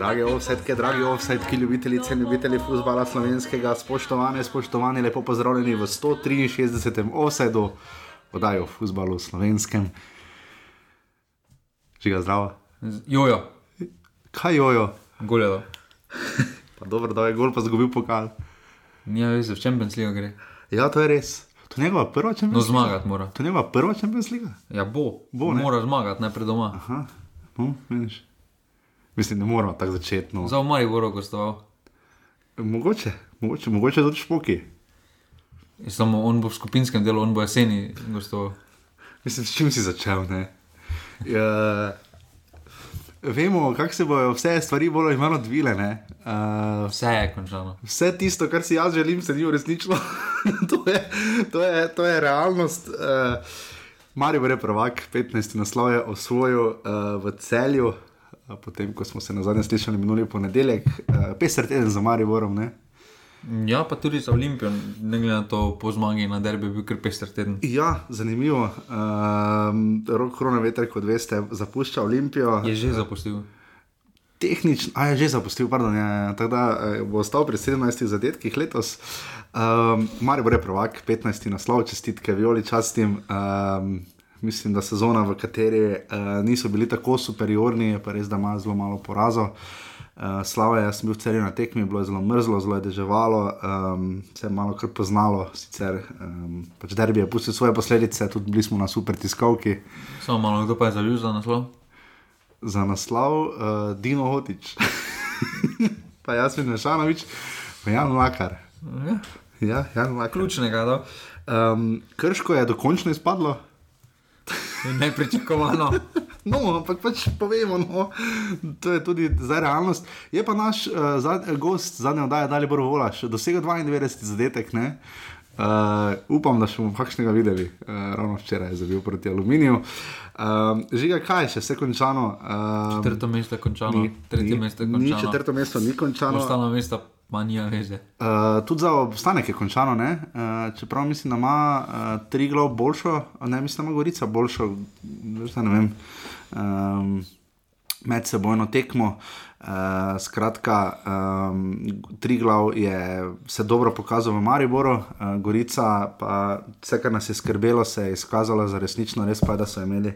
Drage offsetke, dragi offsetki, ljubitelice in ljubitelji futbola slovenskega, spoštovane, spoštovani, lepo pozdravljeni v 163. offsetu, podajo v futbalu slovenskem. Žiga zdravo. Jojo, Kaj jojo? goledo. Pa dobro, da je gol pa zgubil pokal. Nija veze, v Champions League gre. Ja, to je res. To je njegova prva No, Champions League. zmagati mora. To je njegova prva Champions League. Ja, bo. Bo, ne? mora zmagati, najprej doma. Aha, no, vidiš. Mislim, ne moramo tako začeti. No. Za v Mariboru gostoval. Mogoče, mogoče, mogoče tudi špoki. Samo on bo v skupinskem delu, on bo jeseni gostoval. Mislim, s čim si začel? ne? Ja, vemo, kako se bodo vse stvari bolj ali manj odvile. ne. Uh, Vse je končano. vse tisto, kar si jaz želim, se ni uresničilo. to, je, to, je, to je realnost. Uh, Marijo je prvak, 15. naslov je osvojil uh, v celju, uh, potem ko smo se na zadnje slišali minuli ponedeljek, uh, peser teden za Mariborom. Ne? Ja, pa tudi za Olimpijo, ne glede na to, po zmagi na derbi je bil kar pester teden. Ja, zanimivo. Um, Rok Kronoveter, kot veste, zapušča Olimpijo. Je že zapustil. Tehnično, a je že zapustil, pardon, ja, ja, tako da eh, bo ostal pri 17 zadetkih letos. Um, Mari bo je prvak, 15 naslov, čestitke, violi častim. Um, mislim, da sezona, v kateri uh, niso bili tako superiorni, je pa res, da ima zelo malo porazov. Uh, Slava, jaz sem bil v celju na tekmi, bilo je zelo mrzlo, zelo je deževalo, um, se je malo kar poznalo, sicer um, pač derbi je pustil svoje posledice, tudi bili smo na super tiskovki Samo malo, kdo pa je zavil za naslov? za naslov uh, Dino Hotič. pa jaz sem Nešanovič, pa Jan Lakar. Ja, Ja, Jan Lakar. ključnega, da. Um, krško je dokončno izpadlo. Nepričakovano. No, ampak pač povemo, no, to je tudi zdaj realnost. Je pa naš uh, zad, gost zadnje oddaje, da je Bor Volaš, dosegel 92 zadetek. Ne? Uh, upam, da še bomo kakšnega videli, uh, ravno včeraj je zabil proti aluminiju. Um, žiga, kaj je še vse končano? Um, Četrto mesto je končano, tretje mesto je Ni končano. četrto mesto, ni končano. Ostala mesta pa nija veze. Uh, tudi za obstanek je končano, ne? uh, čeprav mislim, da ima uh, tri glav boljšo, ne mislim, da ima Gorica boljšo, zdaj ne vem, um, medsebojno tekmo. Uh, skratka, um, tri glav je se dobro pokazal v Mariboru, uh, Gorica pa vse, kar nas je skrbelo, se je izkazalo za resnično, res pa je, da so imeli.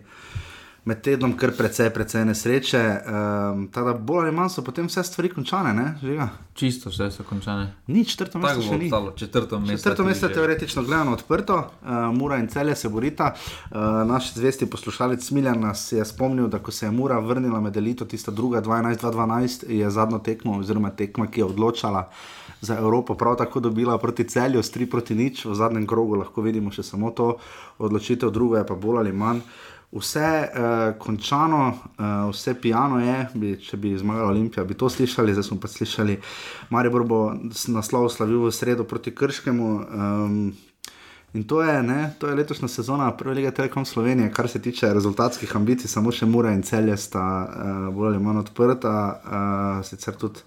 Med tednom kar precej, precej nesreče, um, tako da bolj ali manj so potem vse stvari končane, ne, žiga. Čisto vse so končane. Ni četrto mesto, še ni. ostalo, četrto mesto. Četrto mesto je teoretično gledano odprto, uh, Mura in celje se borita. Uh, naš zvesti poslušalec Smiljan nas je spomnil, da ko se je Mura vrnila med elito, tista druga 12-2-12, je zadnjo tekmo, oziroma tekma, ki je odločala za Evropo, prav tako dobila proti celju s 3 proti nič, v zadnjem krogu lahko vidimo še samo to odločitev, druga je pa bolj ali manj. Vse uh, končano, uh, vse pijano je, bi, če bi zmagala Olimpija, bi to slišali, zdaj smo pa slišali, Maribor bo s- naslov slavil v sredo proti Krškemu. Um, in to je, ne, to je letošnja sezona Prve lige Telekom Slovenije, kar se tiče rezultatskih ambicij, samo še Mura in Celje sta uh, bolj ali manj odprta, uh, sicer tudi.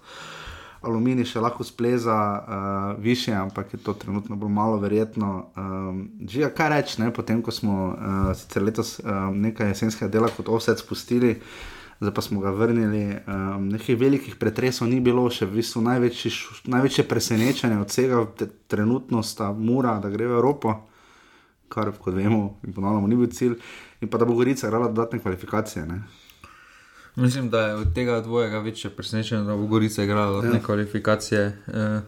Aluminij še lahko spleza uh, više, ampak je to trenutno bolj malo verjetno. Um, Žiga, kaj reči, potem ko smo uh, sicer letos um, nekaj jesenskega dela kot offset spustili, zdaj pa smo ga vrnili. Um, nekih velikih pretresov ni bilo, še v bistvu največji, največje presenečenje od vsega trenutno sta mura, da gre v Evropo, kar kot vemo in ponavljamo, ni bil cilj, in pa da bo Gorica igrala dodatne kvalifikacije. Ne. Mislim, da je od tega dvojega večje presenečenje, da bo Gorica igrala ja. kvalifikacije. E,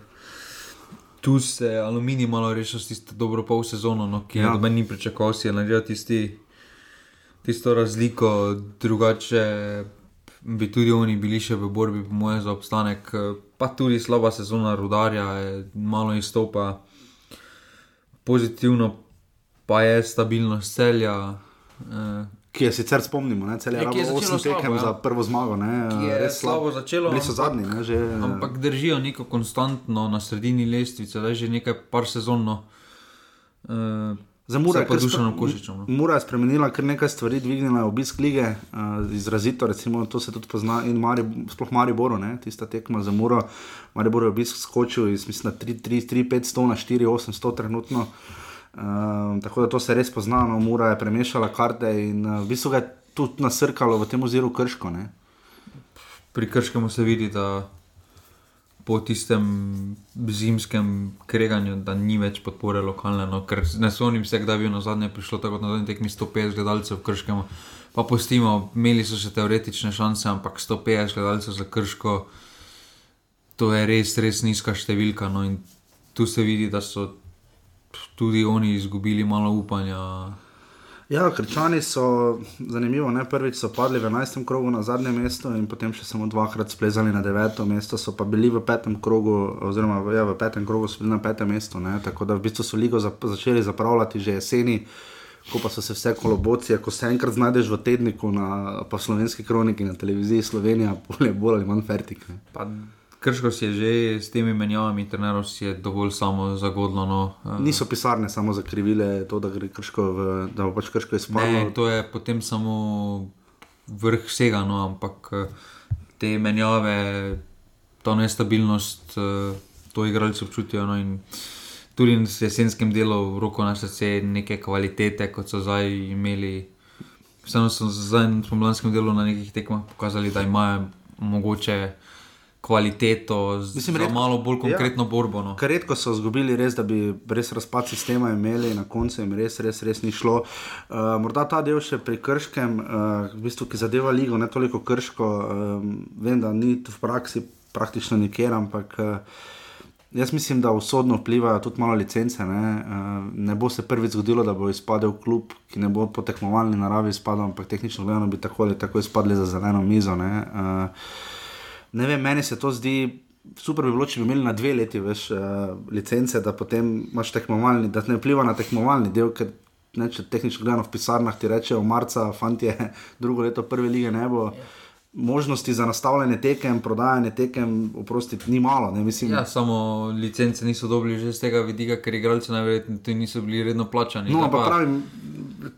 tu se je aluminij malo rešil s tisto dobro pol sezono, no, ki je Ja. ja. noben ni pričakoval, si je naredil tisti, tisto razliko, drugače bi tudi oni bili še v borbi, po mojem, za obstanek. Pa tudi slaba sezona rudarja, je malo izstopa. Pozitivno pa je stabilnost celja. Eh, Ki je sicer spomnimo, ne, cel je Ja, je rabo 8 tekem slabo, ja. za prvo zmago. Ne, je res slabo začelo, Bili so ampak- zadnji, ne, že. Ampak držijo neko konstantno na sredini lestvice, da je že nekaj par sezonno. Uh, Za Mura je Košičem, no. Mura je spremenila kar nekaj stvari, dvignila je obisk lige, uh, izrazito, recimo, to se tudi pozna in Mari, sploh Mariboru, ne, tista tekma za Muro. Maribor je obisk skočil iz mislim, 3-500 na 4-800 trenutno. Uh, tako da to se res pozna, no, Mura je premešala karte in uh, v bistvu ga je tudi nasrkalo v tem oziru krško. Ne. pri Krškem se vidi, da po tistem zimskem kreganju, da ni več podpore lokalne. No, ker ne spomnim se, kdaj bi na zadnje prišlo tako na zadnji tekmi 150 gledalcev v Krškem. Pa pustimo, imeli so še teoretične šanse, ampak 150 gledalcev za Krško, to je res, res nizka številka. No, in tu se vidi, da so tudi oni izgubili malo upanja. Ja, krčani so zanimivo. Ne? Prvič so padli v 11. krogu na zadnje mesto in potem še samo dvakrat splezali na 9. mesto, so pa bili v petem krogu, oziroma ja, v petem krogu so bili na petem mestu. Ne? Tako da v bistvu so ligo zap začeli zapravljati že jeseni. Ko pa so se vse kolobocije, ko se enkrat znajdeš v tedniku, na, pa slovenski kroniki, na televiziji Slovenija, bolj ali manj fertik. Krško si je že s temi menjavami, trenerov si je dovolj samo zagodlo. No. Niso pisarne samo zakrivile to, da gre krško, v, da bo pač krško izpadlo. Ne, to je potem samo vrh vsega, no, ampak te menjave, to nestabilnost, to igralci občutijo. No, tudi v jesenskem delu, roko na srce, neke kvalitete, kot so zdaj imeli. Vseeno so zdaj v pomladanskem delu na nekih tekmah pokazali, da imajo mogoče kvaliteto, Mislim, redko, malo bolj ja. konkretno ja, borbo. No. Redko so izgubili, res, da bi res razpad sistema imeli, na koncu jim res, res, res ni šlo. Uh, morda ta del še pri Krškem, uh, v bistvu, ki zadeva ligo, ne toliko krško, uh, vem, da ni v praksi praktično nikjer, ampak. Uh, Jaz mislim, da usodno vplivajo tudi malo licence. Ne? ne bo se prvič zgodilo, da bo izpadel klub, ki ne bo po tekmovalni naravi izpadel, ampak tehnično gledano bi tako ali tako izpadli za zeleno mizo. Uh, ne vem, meni se to zdi. Super bi bilo, če bi imeli na dve leti več uh, licence, da potem imaš tekmovalni, da ne vpliva na tekmovalni del, ker ne, če tehnično gledano v pisarnah ti rečejo, marca, fanti, drugo leto prve lige ne bo. Yeah. Možnosti za nastavljanje tekem, prodajanje tekem, oprostiti, ni malo. Mislim, ja, samo licence niso dobili že z tega vidika, ker igralci najverjetneje niso bili redno plačani. No, pa pravim,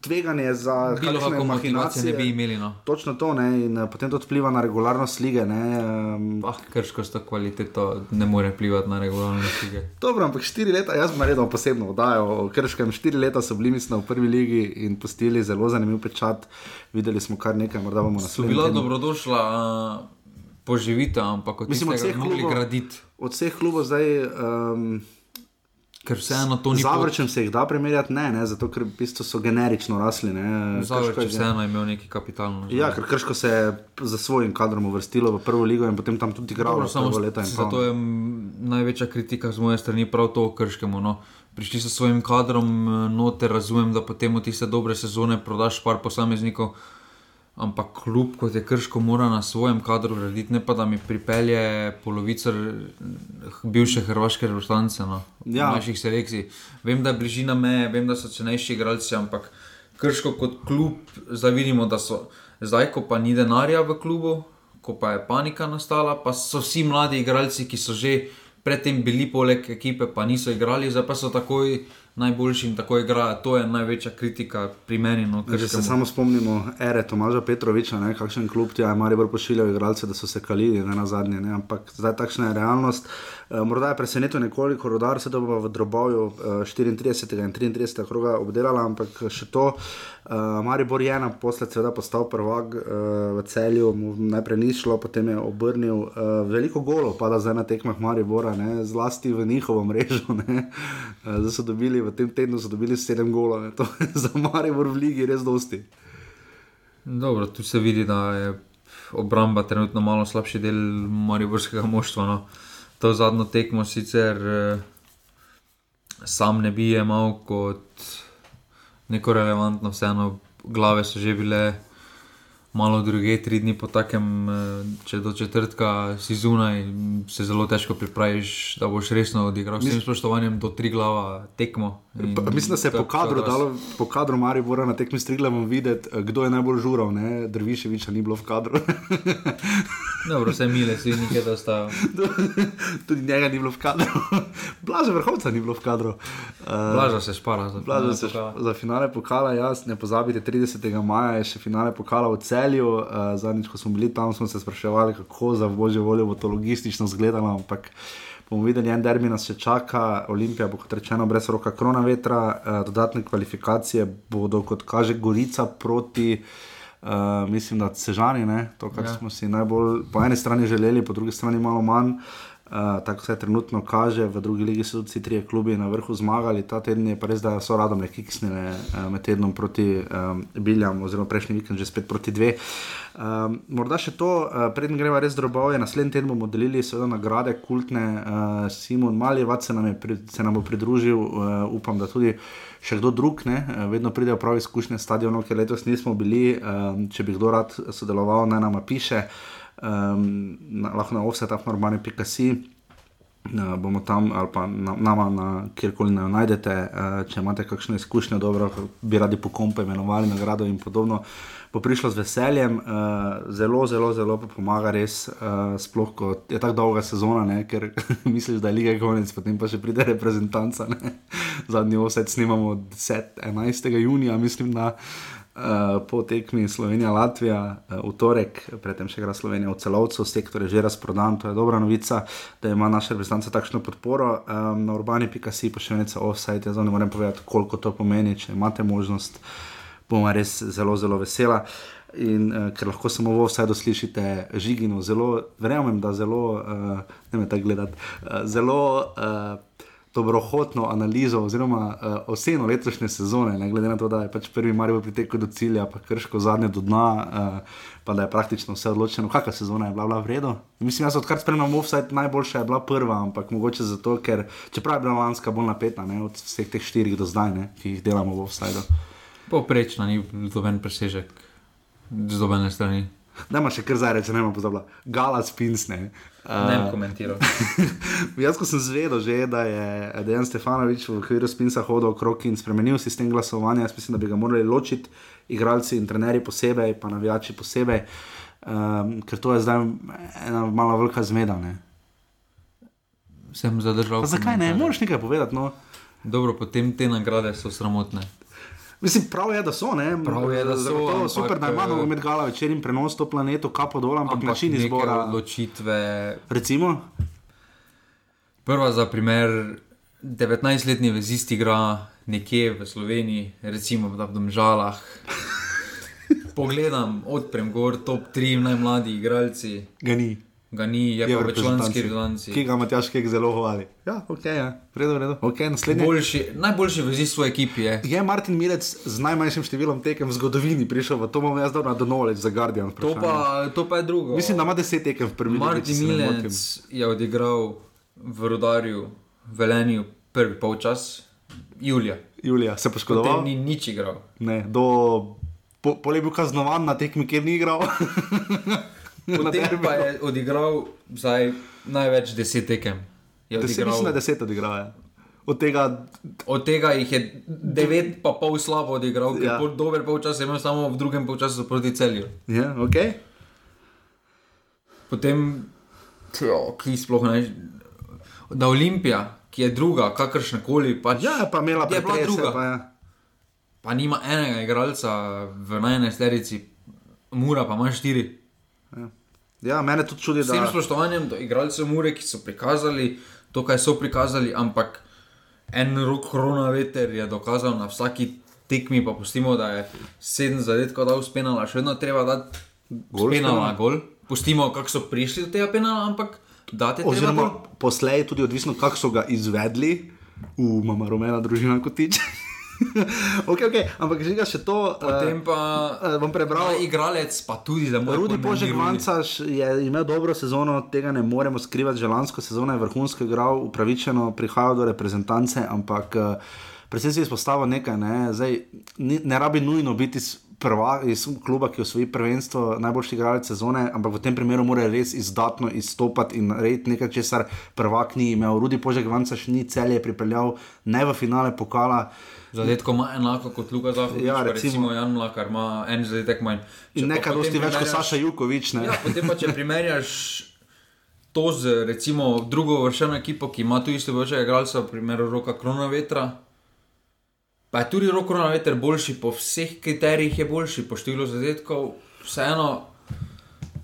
tveganje za kakšne motivacije ne bi imeli. No. Točno to, ne? in eh, potem to vpliva na regularnost lige. Um, ah, krško s to kvaliteto ne more vplivati na regularnost lige. Dobro, ampak štiri leta, jaz sem redno posebno vdajal, krškem štiri leta so bili, mislim, v prvi ligi in postili zelo zanimiv pečat. Videli smo kar nekaj, morda bomo naslednji. Bila dobrodošla uh, poživitev, ampak kot mislim, od vseh klubov graditi. Od vseh klubov zdaj. Um, Ker vseeno to ni. Zavrčem se jih da primerjati, ne, ne zato ker v bistvu so generično rasli. Zavrčem se vseeno imel neki kapitalno. Ja, ker krško se je za svojim kadrom uvrstilo v prvo ligo in potem tam tudi igralo samo leta. Zato je največja kritika z moje strani prav to krškemu. No. Prišli so s svojim kadrom, noter razumem, da potem v tiste dobre sezone prodaš par posameznikov. Ampak kljub, kot je krško, mora na svojem kadru graditi, ne pa da mi pripelje polovico bivše hrvaške reprezentance no, ja. naših selekcij. Vem, da je bližina meje, vem, da so cenejši igralci, ampak krško kot klub, zdaj vidimo, da so zdaj, ko pa ni denarja v klubu, ko pa je panika nastala, pa so vsi mladi igralci, ki so že predtem bili poleg ekipe, pa niso igrali, zdaj pa so takoj najboljši in tako igrajo. To je največja kritika pri meni. No, če se samo spomnimo, ere Tomaža Petroviča, ne, kakšen klub ti je, ali pa pošiljajo igralce, da so se kalili ne, na zadnje. Ne, ampak zdaj takšna je realnost. E, morda je presenetilo nekoliko rodar, se da bo v drobovju e, 34. in 33. kroga obdelala, ampak še to. Uh, Maribor je naposled seveda postal prvak uh, v celju, mu najprej ni šlo, potem je obrnil. Uh, veliko golo pada zdaj na tekmah Maribora, ne, zlasti v njihovo mrežo. Uh, zdaj so dobili v tem tednu dobili sedem golov, to je za Maribor v ligi res dosti. Dobro, tu se vidi, da je obramba trenutno malo slabši del Mariborskega moštva. No. To zadnjo tekmo sicer uh, sam ne bi imel kot neko relevantno, vseeno glave so že bile malo druge, tri dni po takem, eh, če do četrtka si zunaj, se zelo težko pripraviš, da boš resno odigral. S tem spoštovanjem do tri glava tekmo. Pa, mislim, da se je po kadru, dalo, po kadru Mari Bora na tekmi striglavom videti, eh, kdo je najbolj žural, ne? Drviševiča ni bilo v kadru. Dobro, vse mile, si nekaj dostal. Tudi njega ni bilo v kadru. Blaža vrhovca ni bilo v kadru. Uh, Blaža se špara za finale. Se špara. Za finale pokala, jaz ne pozabite, 30. maja je še finale pokala v celju. Uh, zadnjič, ko smo bili tam, smo se spraševali, kako za božjo voljo bo to logistično izgledalo. Ampak bomo videli, en derbi nas še čaka, Olimpija bo kot rečeno brez roka krona vetra, uh, dodatne kvalifikacije bodo, kot kaže Gorica proti. Uh, mislim, da sežani, ne? to, kar Ja. smo si najbolj po eni strani želeli, po drugi strani malo manj. Uh, tako se trenutno kaže, v drugi ligi so vsi trije klubi na vrhu zmagali, ta teden je pa res, da so radom le kiksnile uh, med tednom proti um, Biljam, oziroma prejšnji vikend že spet proti dve. Um, morda še to, uh, preden greva res drobove, naslednji teden bomo delili seveda nagrade kultne. Uh, Simon Maljevac se se nam bo pridružil, uh, upam, da tudi še kdo drug, ne? Uh, vedno pridejo prav izkušnje stadionov, ker letos nismo bili. Če bi kdo rad sodeloval, naj nam piše um, na, lahko na offset.normani.si. Uh, bomo tam ali pa na, nama, na, kjerkoli nam najdete, uh, če imate kakšne izkušnje, dobro, bi radi po kompu imenovali nagrado in podobno, bo prišlo z veseljem. Uh, zelo, zelo, zelo pa pomaga res, uh, sploh ko je tako dolga sezona, ne, ker misliš, da je liga konec, potem pa še pride reprezentanca. Ne. Zadnji offset snimamo 10, 11. junija, mislim, da. Uh, po tekmi Slovenija-Latvija uh, v torek, predtem še igra Slovenija v celovcu, sektor je že razprodan, to je dobra novica, da ima naša reprezentanca takšno podporo. Um, na urbani.si nekaj offside, jaz ne morem povedati, koliko to pomeni, če imate možnost, bom res zelo, zelo vesela. In uh, ker lahko samo v offsajdu slišite žigino, zelo, verjamem, da zelo, uh, ne me tako gledati, uh, zelo. Uh, dobrohotno analizo oziroma uh, oceno letošnje sezone, ne glede na to, da je pač prvi Marijo pritekel do cilja, pa krško zadnje do dna, uh, pa da je praktično vse odločeno. Kakšna sezona je bila, bila v redu? Mislim, jaz odkar spremljam offside, najboljša je bila prva, ampak mogoče zato, ker čeprav je bila lanska bolj napeta ne, od vseh teh štirih do zdaj, ne, ki jih delamo v offside. Poprečna ni doben presežek z dobene strani. Ne, ima še kar zdaj reče, ne ima pozabila. Gala spins, ne. Bom komentiral. Jaz, ko sem zvedel, že, da je Dejan Stefanovič v okviru Spinsa hodil okrog in spremenil sistem glasovanja, jaz mislim, da bi ga morali ločiti, igralci in trenerji posebej, pa navijači posebej, um, ker to je zdaj ena malo velika zmeda. Ne. Sem zadržal. Pa zakaj ne? Moraš nekaj povedati. No. Dobro, potem te nagrade so sramotne. Mislim, prav je, da so. Ne? Prav je, da so, Zagotovo ampak, super, da imamo eh, med gala večer in prenos to planeto, kapo dol, ampak, ampak način izbora. Odločitve. Recimo, Prva za primer, 19-letni vezist igra nekje v Sloveniji, recimo v Domžalah. Pogledam, odprem gor, top 3 najmlajši igralci, ga ni. Ga ni, je, Je pa v članski bilanci. Ki ga Matjaš Kek zelo hvali. Ja, ok, ja. Redo, redo. Okay, naslednji. Boljši, najboljši vezist v ekipi je. Je Martin Mirec z najmanjšim številom tekem v zgodovini prišel, v to imam jaz dobro na donoleč za Guardian. To vprašanje. pa, to pa je drugo. Mislim, da ima deset tekem v če Martin. Milec je odigral v Rodarju, v Velenju prvi polčas, Julija. Julija se je Potem poškodoval. ni nič igral. Ne, do... Po, pol je bil kaznovan na tekmi, kjer ni igral. Potem pa je odigral zdaj največ deset tekem. Je Deset, mislim, da je deset odigral. Ja. Od tega, Od tega jih je devet, pa pol slabo odigral, Ja. pol dober polčas je imel samo v drugem polčasu proti celju. ja, ok. Potem, tjo, ki sploh ne. Da Olimpija, ki je druga, kakršna koli, pač Ja, pa imela je bila druga. pa ja. Pa nima enega igralca v najnesterici, mura pa ima štiri. Ja, mene tudi čudi, Vsem da spoštovanjem do igralcev Mure, ki so prikazali to, kar so prikazali, ampak en rok korona veter je dokazal na vsaki tekmi, pa pustimo, da je sedem zadetkov dal spenala, še vedno treba dati Gol spenala Spenala? gol. Pustimo, kako so prišli do tega penala, ampak date treba Oziroma, poslej tudi odvisno, kako so ga izvedli, v mama rumena družina kotič. ok, ok, ampak že ga še to. Potem pa eh, bom prebral. igralec, pa tudi za moj Rudi Požek. Mancaš je imel dobro sezono, tega ne moremo skrivati, že lansko sezono je vrhunsko igral, upravičeno prihajal do reprezentance, ampak eh, predvsem si izpostavil nekaj, ne, Zdaj, ni, ne rabi nujno biti prva, iz kluba, ki osvoji prvenstvo, najboljši igralec sezone, ampak v tem primeru mora res izdatno izstopati in narediti nekaj, česar prvak ni imel. Rudi Požek Mancaš ni celje pripeljal ne v finale pokala. Zadetko ima enako kot Luka Zahovič, Ja, recimo. recimo Jan Mlakar ima en zadetek manj. In Če pa nekaj dosti več kot Saša Jukovič. Ne? Ja, potem pa če primerjaš to z recimo drugo vršeno ekipo, ki ima tu isto vršenega igralca, v primeru roka Krona vetra. Pa je tudi rok Krona veter boljši po vseh kriterijih, je boljši po številu zadetkov. Vseeno,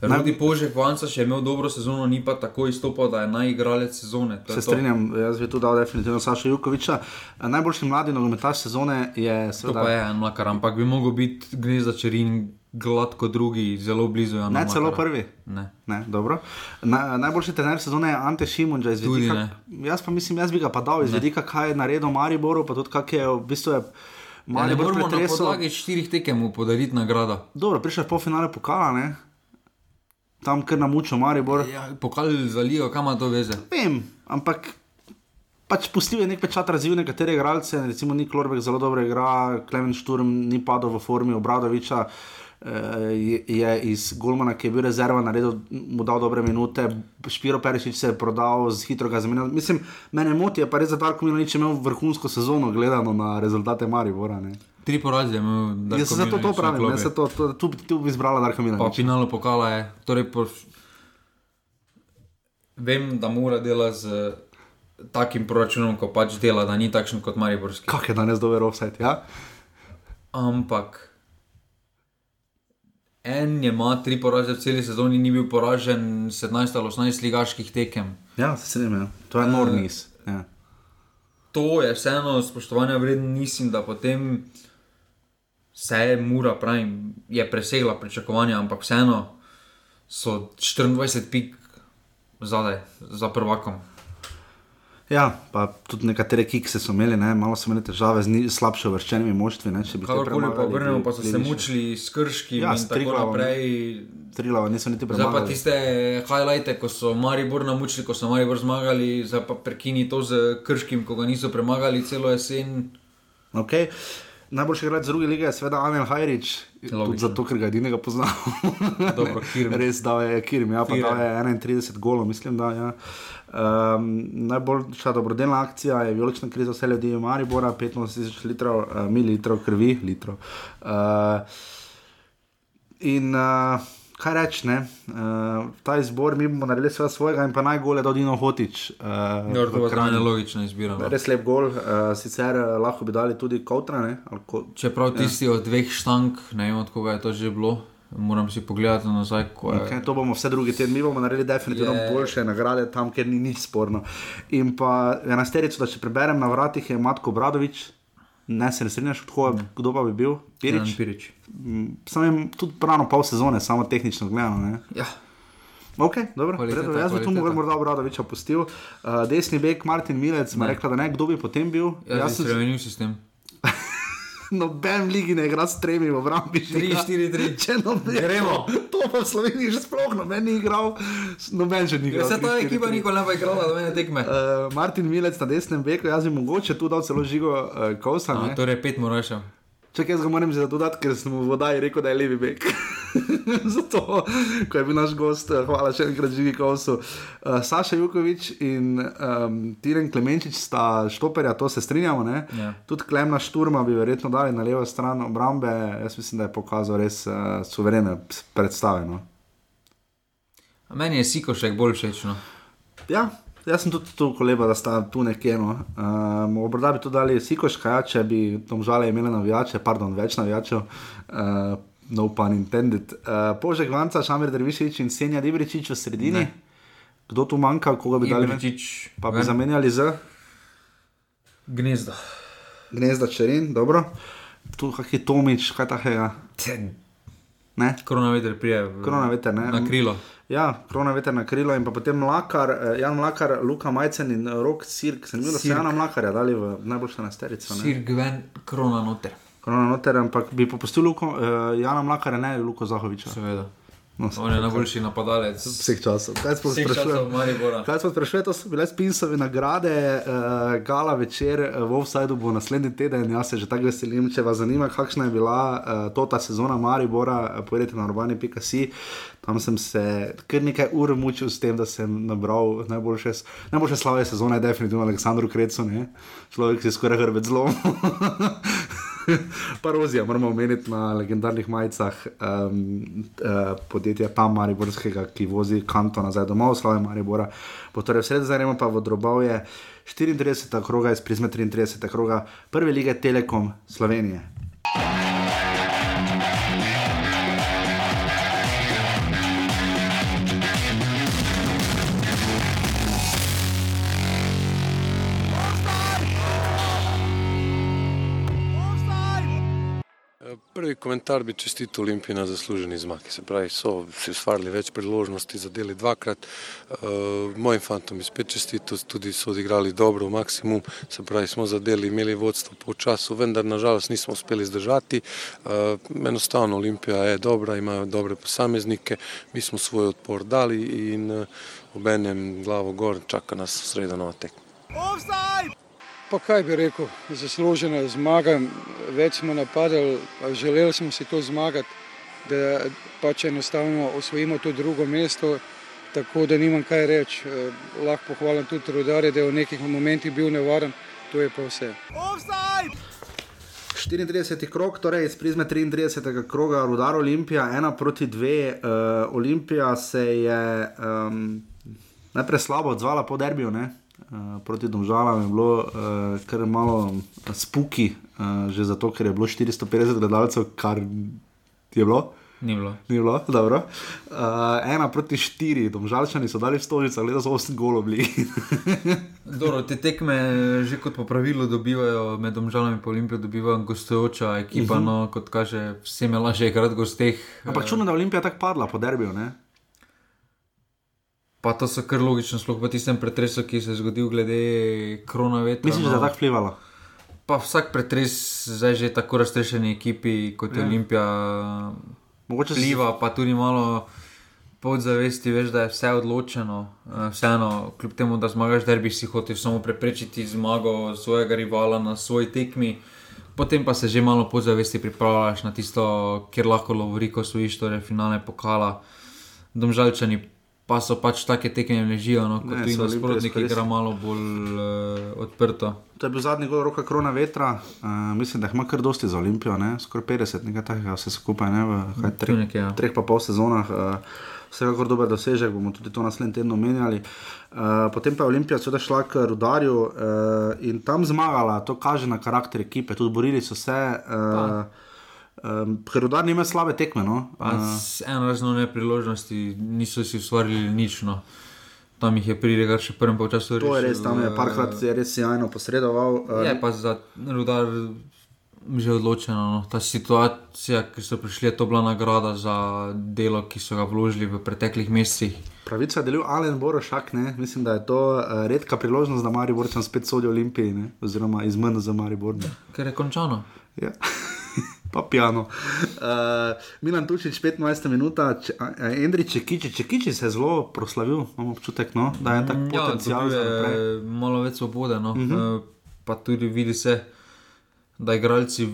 Rudi Požek Vanca še je imel dobro sezono, ni pa tako izstopal, da je najigralec sezone. To Se to. strinjam, jaz bi tu dal definitivno Saša Jukoviča. Najboljši mladi nogometaš sezone je To seveda pa je en mlakar, ampak bi mogel biti Gnezda Čerin gladko drugi, zelo blizu. Jana Ne celo Mlakara. prvi. Ne. Ne, dobro. Na, najboljši trener sezone je Ante Šimunča iz Vidika. Jaz pa mislim, jaz bi ga pa dal iz Vidika, kaj je naredil Mariboru, pa tudi kak je v bistvu. Je, Ja, ne moramo na podlagi štirih tekem podariti nagrado. Dobro, prišel je po finale pokala, ne? Tam kar namučil Maribor. Ja, pokal za ligo, kam ima to veze? Vem, ampak pač pustil je nek pečat razvil nekatere igralce, recimo Nik Lorbek zelo dobro igra, Klemen Šturm ni padel v formi Obradoviča. eh, Je, je iz Golmana, ki je bil rezerva, naredil, mu dal dobre minute, Špiro Perišič se je prodal, hitro ga zamenjal. Mislim, mene moti, je pa res za Darko Milanič imel vrhunsko sezono, gledano na rezultate Maribora. Ne. Tri poraze je imel. Darko Jaz se to na pravim, ne, se to, to, tu, tu bi izbrala Darko Pa Milanič. finalu pokala je. Torej po... Vem, da mora dela z takim proračunom, ko pač dela, da ni takšen kot Mariborski. Kak je danes dober offset, ja? Ampak en je ima tri poraze v celi sezoni, ni bil poražen 17 ali 18 ligaških tekem. Ja, se strinjam, ja. to je nor niz. Ja. To je vseeno spoštovanja vredno, mislim, da potem se je mura, pravim, je presegla pričakovanja, ampak vseeno so 24 pik zadaj za prvakom. Ja, pa tudi nekatere kikse so imeli, ne? malo so imeli težave z ni, slabše uvrščenimi moštvi. Kakorkoli pa premagali, obrnemo, pa so se mučili s krškim Ja, ja, s in tako naprej. Trilova niso niti Zdaj pa premagali. tiste highlighte, ko so Maribor namučili, ko so Maribor zmagali, zdaj pa prekini to z krškim, ko ga niso premagali celo jesen. Okay. Najboljši igralec druge lige je seveda Anel Hajrič, zato, ker ga edinega poznamo. Dobro. Res da je Kirm, ja, pa da je 31 golov, mislim, da ja. Um, najboljša dobrodelna akcija je vijolična kriza vse ljudi v Maribora, 15 tisoč litrov, uh, mililitrov krvi, litrov. Uh, in uh, kaj reči, ne? Uh, ta izbor mi bomo naredili vse svojega in pa najgole da Dino Hotič. Uh, Dobro, to v je Kranju. krajne logična izbira. no. Res lep gol, uh, sicer uh, lahko bi dali tudi kautrane. Ko, Čeprav tisti od dveh štank, ne vem od koga je to že bilo, moram si pogledati nazaj, je. okay, to bomo vse drugi teden, mi bomo naredili definitivno Je. yeah. boljše nagrade tam, kjer ni nič sporno. In pa enajsterico, da če preberem na vratih, je Matko Bradovič. Ne se ne strinjaš, kdo, kdo pa bi bil? Pirič. Pirič. Mm, Sam jim tudi pravno pol sezone, samo tehnično gledano. Ne? Ja, Ok, dobro, Kvaliteta, redo, jaz bi tu morda Bradoviča pustil. Uh, desni bek Martin Milec, ima rekla, da ne, kdo bi potem bil. jaz Jaz sem sem spremenil sistem. Noben ligi ne igra s tremi v obrambi. 3-4-3. Če noben, Gremo. To pa v Sloveniji že sploh noben ni igral, noben že ni igral. Vse ta 3-4-3. ekipa nikoli ne bo igrala, da mene tekme. Uh, Martin Milec na desnem beku, jaz bi mogoče tu dal celo žigo uh, Kovsa. A, ne. torej, pet moraš. Čakaj, jaz ga moram že dodati, ker sem mu v vodaji rekel, da je levi bek. Zato, ko je bil naš gost, eh, hvala še enkrat Žigi Kovsu. Uh, Saša Jukovič in um, Tiren Klemenčič sta štoperja, to se strinjamo. ne? Ja. Tudi Klemna Šturma bi verjetno dali na levo stran obrambe. Jaz mislim, da je pokazal res uh, suverene predstave. No. Meni je Sikošek bolj všeč. No. Ja, jaz sem tudi tu koleba, da sta tu nekje. No. Um, Morda bi tu dali Sikoška, ja, če bi tam žale imeli navijače, pardon, več navijačev. Uh, No, pun intended. Uh, Požek Vanca, Šamir Dervišič in Senja Dibričič v sredini. Ne. Kdo tu manjka, koga bi dali? Ibričič, Pa bi ven. zamenjali z Gnezda. Gnezda Čerin, dobro. Tu je Tomič, kaj takega. Ne? Korona veter prije. Korona veter, ne? Na krilo. Ja, krona veter na krilo in potem Mlakar, eh, Jan Mlakar, Luka Majcen in eh, Rok Sirk. Sem videl, da so Sirk. Jana Mlakarja dali v najboljšo nasterico. ne. Sir Gven, korona noter. Korona noter, ampak bi popustil Luko, uh, Jana Mlakarja, ne Luko Zahoviča. Seveda. No, On je najboljši napadalec. Vseh časov. Kaj smo? Maribora. Kaj smo sprašvali, to so bile spinsove nagrade, uh, gala večer uh, v Offsideu bo naslednji teden. Jaz se že tako veselim, če vas zanima, kakšna je bila uh, to ta sezona Maribora, pojedite na urbani.si. Tam sem se kar nekaj ur mučil s tem, da sem nabral najboljše, najboljše slave sezone, definitivno Aleksandru Krecu, ne? človek si skoraj hrbet zlom. Parozija, moramo omeniti na legendarnih majicah um, uh, podjetja tam Mariborskega, ki vozi kanto nazaj domov, slave Maribora. Torej vse zdaj gremo pa v drobovje 34. kroga iz prizme 33. kroga prve lige Telekom Slovenije. Prvi Prvi komentar bi čestito Olimpiji na zasluženi zmagi. Se pravi, so si ustvarili več priložnosti, zadeli dvakrat. Uh, mojim fantom je spet čestito, tudi so odigrali dobro v maksimum. Se pravi, smo zadeli, imeli vodstvo po času, vendar nažalost nismo uspeli zdržati. Uh, enostavno Olimpija je dobra, imajo dobre posameznike, mi smo svoj odpor dali in uh, obenem glavo gor čaka nas sreda nova tekma. Pa kaj bi rekel, zaslužena zmaga, več smo napadali, želeli smo si to zmagati, da pač enostavno osvojimo to drugo mesto, tako da nimam kaj reči. Eh, lahko pohvalim tudi rodarje, da je v nekih momentih bil nevaren, to je pa vse. Offside! 34. krok, torej iz prizme 33. kroga, Rudar Olimpija, ena proti dve. Uh, Olimpija se je um, najprej slabo odzvala po derbiju, ne? Uh, proti Domžalam je bilo uh, kar malo spuki, uh, že zato, ker je bilo 450 gledalcev, kar je bilo. Ni bilo. Ni bilo, dobro. Uh, ena proti štiri, domžalčani so dali stolice, ali da so osem golov bili. dobro, te tekme, že kot po pravilu, dobivajo med domžalami in Olimpijo, dobivajo gostujoča ekipa, uh -huh. no kot kaže, vsem je lažje igrati gosteh. Ampak čudno, da je Olimpija tako padla po derbiju, ne? Pa to so kar logično, sploh po tistem pretresu, ki se je zgodil glede koronavirusa. Mislim, no. da je tako vplivalo. Pa vsak pretres, zdaj že tako raztrešeni ekipi kot je ja. Olimpija, Mogoče vpliva, pa tudi malo podzavesti, veš, da je vse odločeno. Eh, vseeno, kljub temu, da zmagaš, da bi si hotel samo preprečiti zmago svojega rivala na svoji tekmi. Potem pa se že malo podzavesti pripravljaš na tisto, kjer lahko lovori, ko svojiš torej finale pokala. Domžalčani pa so pač take tekme ležijo, no, kot tudi nasprotniki, ki igra malo bolj uh, odprto. To je bil zadnji gol roka korona vetra, uh, mislim, da ima kar dosti za Olimpijo, skoraj 50, nekaj takega, vse skupaj, ne, v kaj, tre, nekaj, ja. treh pa pol sezonah. Uh, Vsekakor dober dosežek, bomo tudi to naslednji teden omenjali. Uh, potem pa je Olimpija seveda šla k Rudarju uh, in tam zmagala, to kaže na karakter ekipe, tudi borili so se. Uh, Um, ker rodar nima slabe tekme. No? Uh, eno razno ne priložnosti, niso si ustvarili nič. No. Tam jih je pridigal še prvem času. To je res, tam je parkrat je res jajno posredoval. Uh, je pa za rodar že odločeno. No. Ta situacija, ki so prišli, je to bila nagrada za delo, ki so ga vložili v preteklih mesecih. Pravica je delil Alen Borošak, ne? mislim, da je to uh, redka priložnost, da Maribor tam spet sodi Olimpiji, ne? oziroma izmrno za Maribor. Ker je končano. Ja. pa piano. Uh, Milan Tučič, 15 minut, Andrej Čekiči, Čekiči se je zelo proslavil, imamo občutek, no, da je tako ja, potencial. Je malo več svobode, no. uh -huh. uh, pa tudi vidi se, da igralci v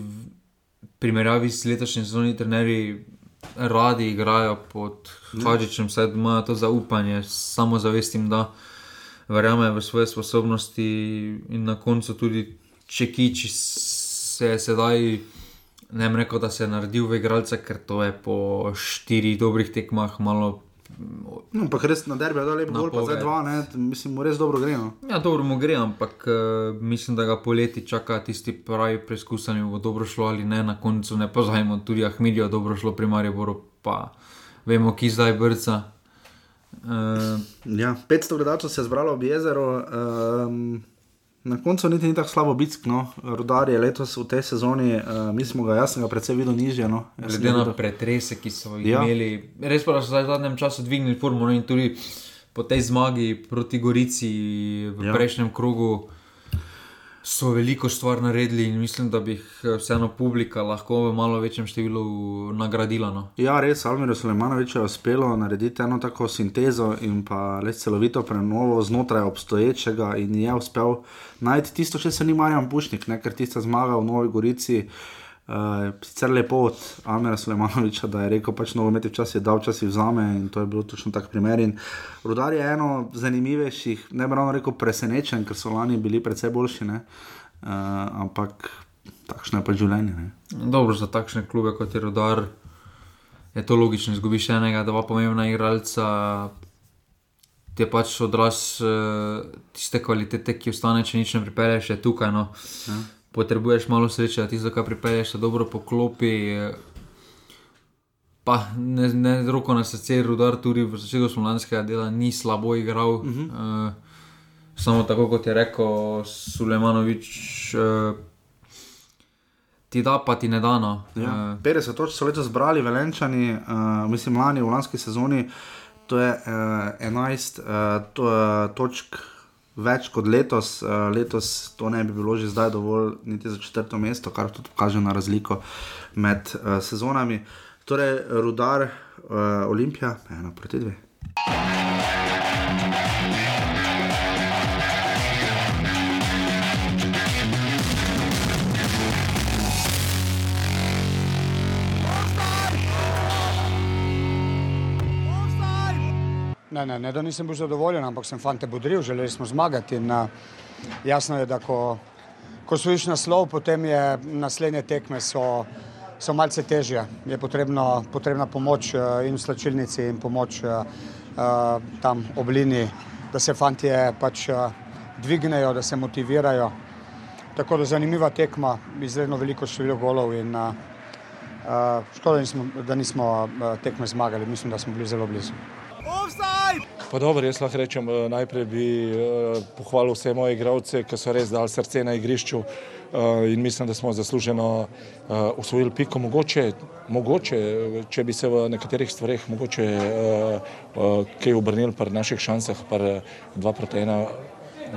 primerjavi s letošnjim sezonom, trenerji radi igrajo pod Hadžičem, saj imajo to zaupanje, samo zavestim, da verjamejo v svoje sposobnosti in na koncu tudi Čekiči se je sedaj ne bi rekel, da se je naredil v igralce, ker to je po štirih dobrih tekmah malo. No, ampak res na derbi je dal lepo, bolj pa za dva, ne? mislim, mu res dobro gre. No. Ja, dobro mu gre, ampak uh, mislim, da ga poleti čaka tisti pravi preizkus, ali bo dobro šlo ali ne, na koncu ne pozajmo, tudi Ahmidijo dobro šlo pri Mariboru, pa vemo, ki zdaj brca. Uh, ja, 500 gledalcev se je zbralo v jezeru. Um, Na koncu niti ni tako slabo biti, no, rodar je letos v tej sezoni, uh, mi smo ga, jaz sem ga predvsem videl nižje. No. Glede na pretrese, ki so jih ja. imeli, res pa so zdaj v zadnjem času dvignili formulo in tudi po tej zmagi proti Gorici v ja. prejšnjem krogu so veliko stvar naredili in mislim, da bi jih eh, vseeno publika lahko v malo večjem številu nagradila. No. Ja, res, Almiro Sulemanovič je uspelo narediti eno tako sintezo in pa res celovito prenovo znotraj obstoječega in je uspel najti tisto, če se ni Marjan Pušnik, ne, ker tista zmaga v Novi Gorici. Uh, sicer lepo od Amira Sulemanoviča, da je rekel, pač nogomet je včasih dal, včasih vzame in to je bilo točno tak primer. In rudar je eno zanimivejših, ne bi ravno rekel presenečen, ker so lani bili predvsej boljši, uh, ampak takšno je pač življenje. Ne? Dobro za takšne klube kot je rudar, je to logično, izgubiš enega, dva pomembna igralca. Ti je pač odraz uh, tiste kvalitete, ki ostane, če nič ne pripelješ, je tukaj. No. Ja potrebuješ malo sreče, da ti za kaj pripelješ, dobro poklopi. Pa ne, ne roko na srce, rudar tudi v začetku slovenskega dela ni slabo igral. Uh -huh. uh, samo tako kot je rekel Sulejmanovič, uh, ti da, pa ti ne da. No. Ja. 50 točk so letos zbrali velenčani, uh, mislim, lani v lanski sezoni. To je uh, 11 uh, to, uh, točk več kot letos. Uh, letos to ne bi bilo že zdaj dovolj, niti za četrto mesto, kar tudi kaže na razliko med uh, sezonami. Torej, rudar, uh, Olimpija, ena proti dve. Ne, ne, ne, da nisem bil zadovoljen, ampak sem fante bodril, želeli smo zmagati. In, uh, jasno je, da ko, ko svojiš naslov, potem je naslednje tekme so, so malce težje. Je potrebno, potrebna pomoč uh, in v slačilnici in pomoč uh, uh, tam ob liniji, da se fantje pač uh, dvignejo, da se motivirajo. Tako da zanimiva tekma, izredno veliko število golov in uh, uh, škoda, da nismo, da nismo uh, tekme zmagali, mislim, da smo bili zelo blizu. Pa dobro, jaz lahko rečem, eh, najprej bi eh, pohvalil vse moje igralce, ki so res dali srce na igrišču eh, in mislim, da smo zasluženo usvojili piko. Mogoče, mogoče, če bi se v nekaterih stvarih mogoče kaj obrnili pri naših šansah, pri 2 proti 1,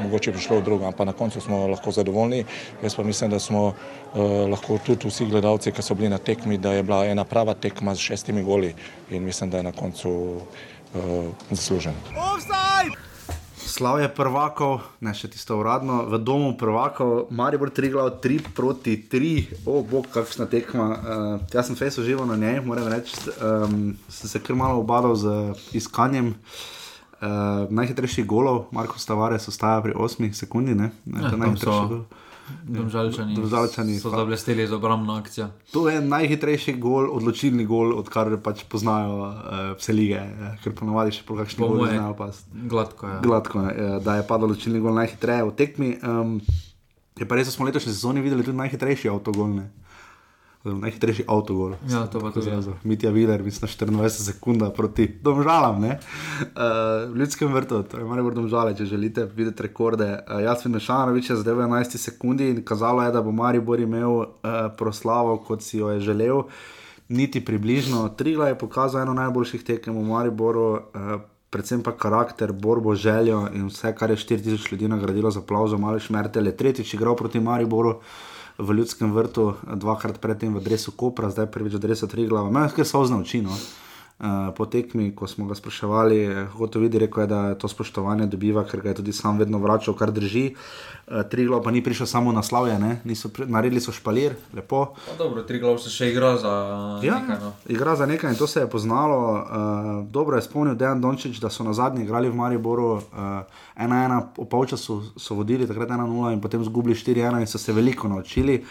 mogoče bi šlo v drugo, ampak na koncu smo lahko zadovoljni. Jaz pa mislim, da smo lahko tudi vsi gledalci, ki so bili na tekmi, da je bila ena prava tekma z šestimi goli in mislim, da je na koncu uh, zaslužen. Slav je prvakov, ne še tisto uradno, v domu prvakov, Maribor 3 glav 3 proti 3, o oh, bog, kakšna tekma. Uh, jaz sem fejs užival na njej, moram reči, um, sem se kar malo obadal z iskanjem. Uh, najhitrejši golov, Marko Stavares, ostaja pri 8 sekundi, ne? ne Ja, je tam najhitrejši so- gol. Domžalčani, Domžalčani, so zablesteli z obrambno akcijo. To je najhitrejši gol, odločilni gol, odkar pač poznajo uh, vse lige, uh, ker ponovadi še po kakšni Po goli moje- znajo pasti. Gladko je. Gladko, eh, da je padal odločilni gol najhitreje v tekmi. Um, je pa res, da smo letošnji sezoni videli tudi najhitrejši avtogol. Ne? Najhitrejši avtogol. Ja, to pa tudi, ja. Mitja Viler, mislim, na 24 sekund proti domžalam. Uh, v ljudskem vrtu, to je malo bolj domžale, če želite videti rekorde. Uh, jaz sem Mešanovič je zdaj v 11 sekundi in kazalo je, da bo Maribor imel uh, proslavo, kot si jo je želel. Niti približno. Trigla je pokazal eno najboljših tekem v Mariboru. Uh, Predvsem pa karakter, borbo, željo in vse, kar je 4000 ljudi nagradilo za aplauz, malo šmertelje. Tretjič igral proti Mariboru v Ljudskem vrtu, dvakrat predtem v Dresu Kopra, zdaj prvič v Dresu Triglava. Mene je so znauči. No. Uh, po tekmi, ko smo ga spraševali, hotel vidi, rekel je, da to spoštovanje dobiva, ker ga je tudi sam vedno vračal, kar drži. Uh, Triglav pa ni prišel samo na slavje, pri, naredili so špalir, lepo. Pa dobro, tri glav se še igra za Ja, nekaj. No. igra za nekaj in to se je poznalo. Uh, dobro je spomnil Dejan Dončić, da so na zadnji igrali v Mariboru 1-1, uh, v polčasu so vodili, takrat 1-0 in potem zgubili 4-1 in so se veliko naučili.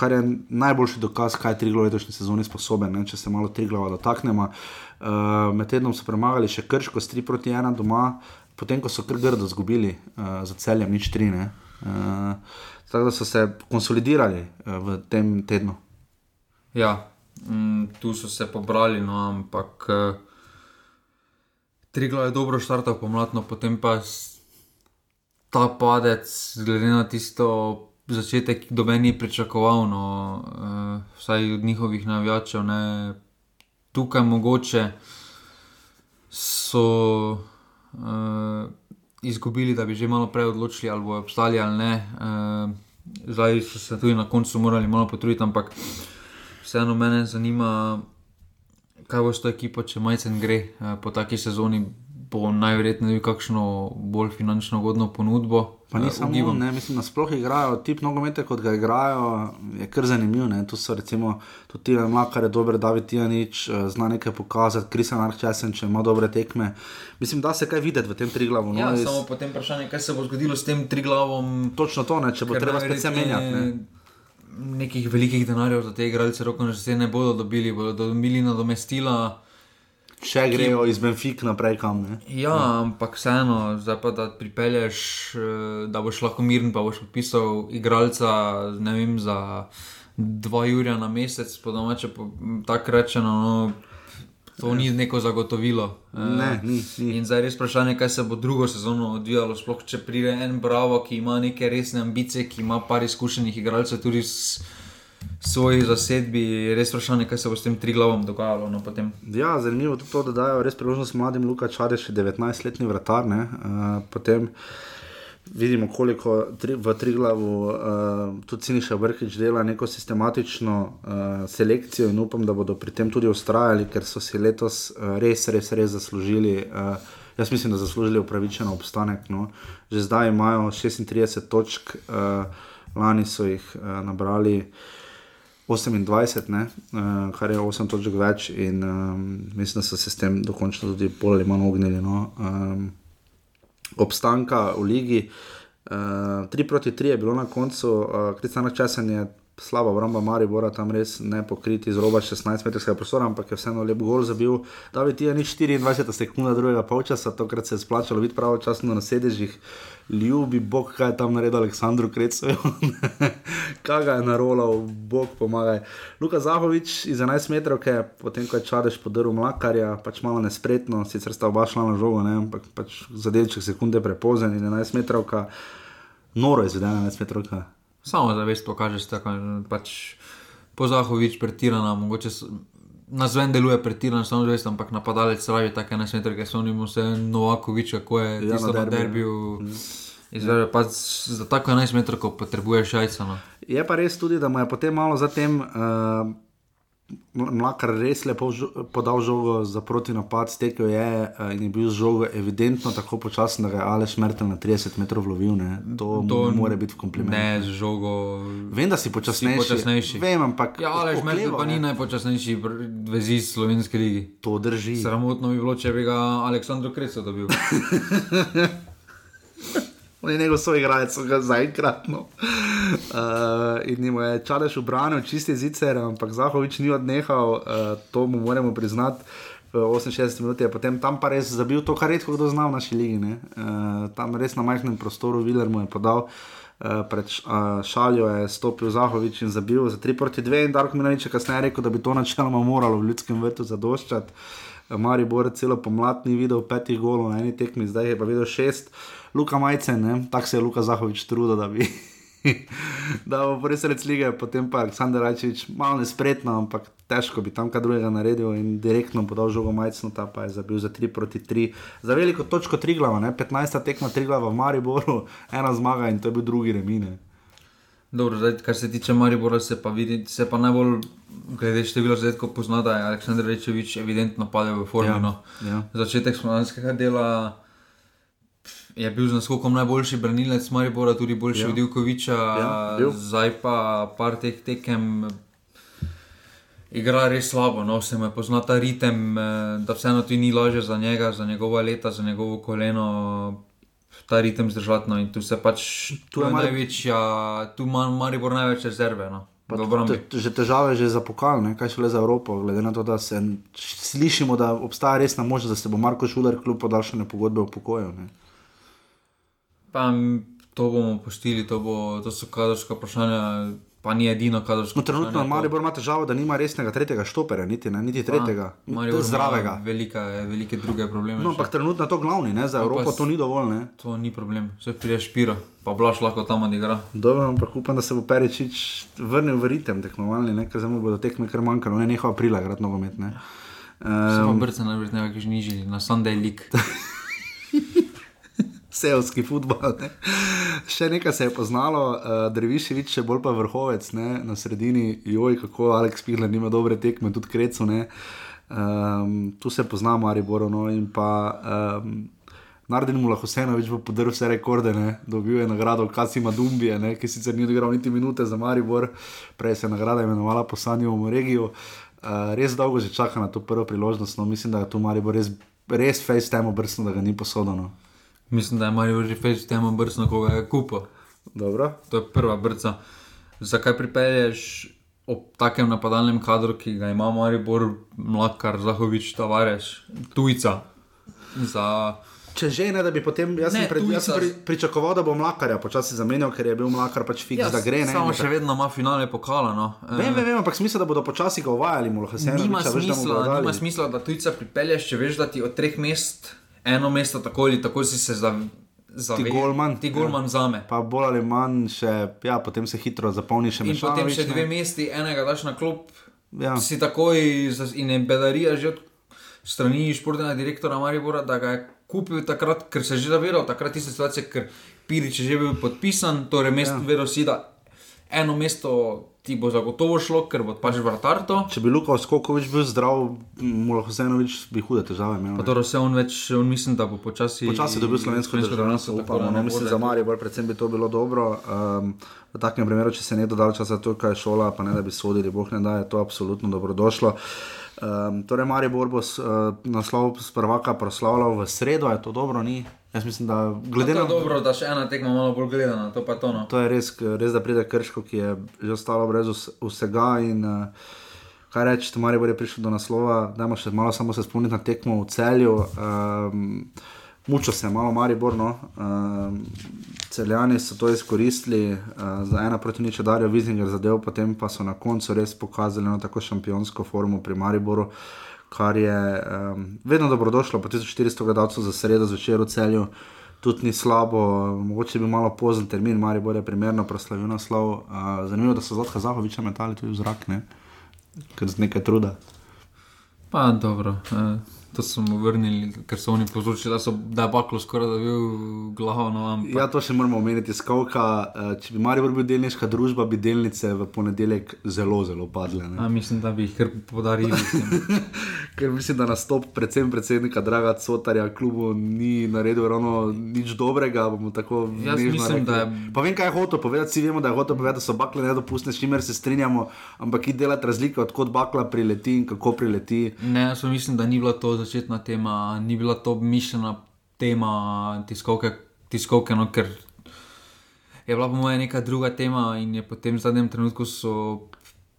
Kar je najboljši dokaz, kaj je Triglav letošnji sezoni sposoben, ne? če se malo Triglava dotaknemo. Uh, med tednom so premagali še Krško s 3 proti 1 doma, potem ko so kar grdo izgubili uh, za celjem, nič 3. ne. Uh, tako da so se konsolidirali uh, v tem tednu. Ja, mm, tu so se pobrali, no, ampak uh, tri glav je dobro štartal pomladno, potem pa ta padec, glede na tisto začetek, ki doben ni pričakoval, no, uh, vsaj od njihovih navijačev, ne, tukaj mogoče so uh, izgubili, da bi že malo prej odločili, ali bodo obstali ali ne. Uh, zdaj so se tudi na koncu morali malo potruditi, ampak vseeno mene zanima, kaj bo s to ekipo, če majcen gre eh, po taki sezoni. Bo najverjetneje dobil kakšno bolj finančno ugodno ponudbo. Pa ni Eh, samo on, ne, mislim, da sploh igrajo tip nogometa, kot ga igrajo, je kar zanimiv. Ne. Tu so recimo tudi Tijan Mlakar, je dober, David Tijanič, eh, zna nekaj pokazati, Krisan Arčesen, če ima dobre tekme. Mislim, da se kaj videti v tem triglavu. No, Ja, jaz- samo potem vprašanje, kaj se bo zgodilo s tem triglavom. Točno to, ne, če bo treba spet se menjati. Ne. Nekih velikih denarjev za te igralce roko srce ne bodo dobili, bodo dobili nadomestila. Če grejo iz Benfika naprej kam. Ne. Ja, ampak vseeno, zdaj pa da pripelješ, eh, da boš lahko miren, pa boš podpisal igralca, vem, za dva jurja na mesec, po domače, tako rečeno, no, to ni neko zagotovilo. Eh, Ne, ni, ni. In zdaj res vprašanje, kaj se bo drugo sezono odvijalo, sploh če pride en Bravo, ki ima neke resne ambicije, ki ima par izkušenih igralcev tudi s svoji zasedbi, res vprašanje, kaj se bo s tem tri glavom dogajalo. No, potem. Ja, zanimivo je tudi da dajo res priložnost mladim Luka Čadeš, 19-letni vratar. ne, Uh, potem vidimo, koliko tri, v Triglavu uh, tudi Ciniša Brkič dela neko sistematično uh, selekcijo in upam, da bodo pri tem tudi ustrajali, ker so si letos uh, res, res, res zaslužili. Uh, Jaz mislim, da so zaslužili upravičen obstanek. No. Že zdaj imajo 36 točk, uh, lani so jih uh, nabrali 28, ne, uh, kar je 8 točk več, in um, mislim, da so se s tem dokončno tudi bolj ali manj ognili. No. Um, obstanka v ligi. Uh, 3 proti 3 je bilo na koncu, uh, Kristjana Česen je slaba obramba Maribora, tam res ne pokriti z roba 16-metrskega prostora, ampak je vseeno lep gol zabil. David je ni 24 sekunda drugega polčasa, tokrat se je splačalo biti pravočasno na sedežih. Ljubi Bog, kaj je tam naredil Aleksandru Krecoju, kaj ga je narolal, Bog pomagaj. Luka Zahovič iz 11 metrov, ki je potem, ko je Čadež podaril Mlakarja, pač malo nespretno, sicer sta oba šla na žogo, ne, ampak pač za delček sekunde prepozen in 11 metrov, noro zdaj 11 metrov. Samo zavest pokaže, da je pač po Zahovič pretirana, mogoče na zven deluje pretirana, samo zavest, ampak napadalec rabi take nesmetre, ker so njim vse Novakovič, kako je Ja, ja, tisto na na derbiju. derbiju. Izvede, pa z- za tako 11 metrov, potrebuješ šajca. No. Je pa res tudi, da mu je potem malo zatem. Uh, Mlakar res lepo podal žogo za proti napad, stekel je uh, in je bil z žogo evidentno tako počasen, da ga je Aleš Mertel na 30 metrov lovil. Ne. To, to ne more biti v komplimentu. Ne, z žogo. Vem, da si počasnejši. Si počasnejši. Vem, ampak. Ja, Aleš Merkel pa ni ne. najpočasnejši br- vezist slovenske lige. To drži. Sramotno bi bilo, če bi ga Aleksandr Kreco dobil. On je njegov soigralec, so ga zaenkrat. No. Uh, in jim je čalež ubranil, čisti zicer, ampak Zahovič ni odnehal, uh, to mu moramo priznati. V 68 minutah je potem tam pa res zabil to, kar redko kdo zna v naši ligi. Uh, tam res na majhnem prostoru Viler mu je podal. Uh, pred uh, šaljo je stopil Zahovič in zabil za 3 proti 2, in Darko Milanič je kasneje rekel, da bi to načeloma moralo v ljudskem vrtu zadoščati. Maribor celo pomlad ni videl petih golov na eni tekmi, zdaj je pa videl šest. Luka Majcen, ne? tako se je Luka Zahovič trudil, da bi. da bo res rec lige, potem pa Aleksandr Rajčevič, malo nespretno, ampak težko bi tam kaj drugega naredil in direktno podal žogo Majcenu, ta pa je zabil za 3 proti 3. Za veliko točko tri glava, 15. tekma tri glava v Mariboru, ena zmaga in to je bil drugi remine. Dobro, zdaj, kar se tiče Maribora, se pa, vidi, se pa najbolj, glede števila zadetkov, pozna, da je Aleksandr Rečevič evidentno padel v formi. Ja, no. ja. Začetek slovenskega dela je bil z naskokom najboljši branilec Maribora, tudi boljši Ja. od Divkoviča, Ja, bil. zdaj pa par teh tekem. Igra res slabo, no, se mu pozna ta ritem, eh, da vseeno ti ni lažje za njega, za njegova leta, za njegovo koleno, ta ritem zdržati. No, in tu se pač, Tu tu je Mari- največja, tu ima Maribor največ rezerve. No. Te- Že težave že za pokal, ne? kaj šele za Evropo, glede na to, da se slišimo, da obstaja resna možnost, da se bo Marko Šuler kljub podaljšanju pogodbe upokojil. ne. Pa to bomo postili, to, bo, to so kadrovska vprašanja, pa ni edino kadrovsko No, trenutno Maribor ima težavo, da nima resnega tretjega štoperja, niti, ne, niti tretjega, ima zdravega. Velika, velike druge probleme. No, ampak trenutno je to glavni, ne? za pa Evropo to ni dovolj. Ne? To ni problem, vse prije špira, pa blaš lahko tam odigra. Dobro, ampak upam, da se bo Peričič vrnil v ritem tekmovalni, ne? ker zdaj bodo tekme kar manjkalo, ne neha aprila, grad nogomet. Ne? Samo Um, brce najverjetneje, ki že nižili na Sunday League. Seovski futbol. Ne? Še nekaj se je poznalo, uh, Dreviševič, še bolj pa vrhovec ne? na sredini, joj, kako Aleks Pihler nima dobre tekme, tudi Krecu. Um, tu se pozna Maribor. No? In pa um, Nardin Mulahosenovič bo podaril vse rekorde, ne? dobil je nagrado Kasima Dumbije, ne? ki sicer ni odigral niti minute za Maribor, prej se je nagrada imenovala po Sanjovom regiju. Uh, res dolgo že čaka na to prvo priložnost, no mislim, da je tu Maribor res, res face temo brstno, da ga ni posodano. Mislim, da je Marijo že fejs temo brcno, ko ga je kupil. Dobro. To je prva brca. Zakaj pripelješ ob takem napadalnem kadru, ki ga ima Maribor, Mlakar, Zahovič, Tavares, tujca? Za... Če že ne, da bi potem, jaz sem, Ne, pred, jaz sem pri, pričakoval, da bo Mlakarja počasi zamenjal, ker je bil Mlakar pač fiks, ja, da gre. Ne, samo in še tako- vedno ima finale pokala. No. Vem, vem, vem, ampak smisel, da bodo počasi ga uvajali, mu lahko se Nima smisla, nima smisla, da tujca pripelješ, če veš, da ti od treh mest eno mesto tako ali tako si se za, Zave, Ti golman. Ti golman za me. Pa bolj ali manj še, ja, potem se hitro zapolni še In potem še dve mesti, enega daš na klop, Ja. si takoj in je bedarija že od strani športnega direktora Maribora, da ga je kupil takrat, ker se je že zavedal, takrat tiste situacije, ker Pirič je že bil podpisan, torej mest, ja. vedel si, da eno mesto ti bo zagotovo šlo, ker bo pač vratar to. Če bi Luka Skokovič bil zdrav, mu lahko Zenovič bi hude težave imel. Pa ne. dobro, se on več, on mislim, da bo počasi. Počasi dobil slovensko državljanstvo, tako upamo. da No, mislim, za Marijo, predvsem bi to bilo dobro. Um, v takem primeru, če se ne dodal časa, to, kaj je šola, pa ne da bi sodili, boh ne da, je to absolutno dobrodošlo. Um, torej, Maribor bo s, uh, naslov z prvaka proslavljal v sredo, je to dobro, ni? Jaz mislim, da glede To na je dobro, da še ena tekma malo bolj gledana, to pa to. No. To je res, res da pride krško, ki je že ostalo brez vs- vsega. In, uh, kaj reči, Mari bo je prišel do naslova, da še malo samo se spomniti na tekmo v celju. Um, Mučo se je malo Maribor, no. um, celjani so to izkoristili, uh, za ena proti nič Darijo Vizinger zadev, potem pa so na koncu res pokazali eno tako šampionsko formo pri Mariboru, kar je um, vedno dobrodošlo, pa 1400 gledalcev za sredo zvečer v celju tudi ni slabo, mogoče bi malo pozen termin, Maribor je primerno proslavil naslov. Uh, zanimivo, da so Zlatka Zahoviča metali tudi v zrak, ne? ker z nekaj truda. Pa dobro, eh, to so mu vrnili, ker so oni povzročili, da, so, da je baklo skoraj dobil glavo. No, ampak, Ja, to še moramo omeniti. Skovka, uh, če bi Maribor bil delniška družba, bi delnice v ponedeljek zelo, zelo padle. Ne? A, mislim, da bi jih kar podarili. Ker mislim, da nastop predvsem predsednika Draga Cotarja klubu ni naredil ravno nič dobrega. Jaz mislim, da je- Pa vem, kaj je hotel povedati. Vsi vemo, da je hotel povedati, da so bakle nedopustne, s čimer se strinjamo, ampak ki delati razlike, odkot bakla prileti in kako prileti. Ne, jaz mislim, da ni bila to začetna tema, ni bila to mišljena tema tiskovke, tiskovke no, ker je bila po mojem neka druga tema in je potem v zadnjem trenutku so.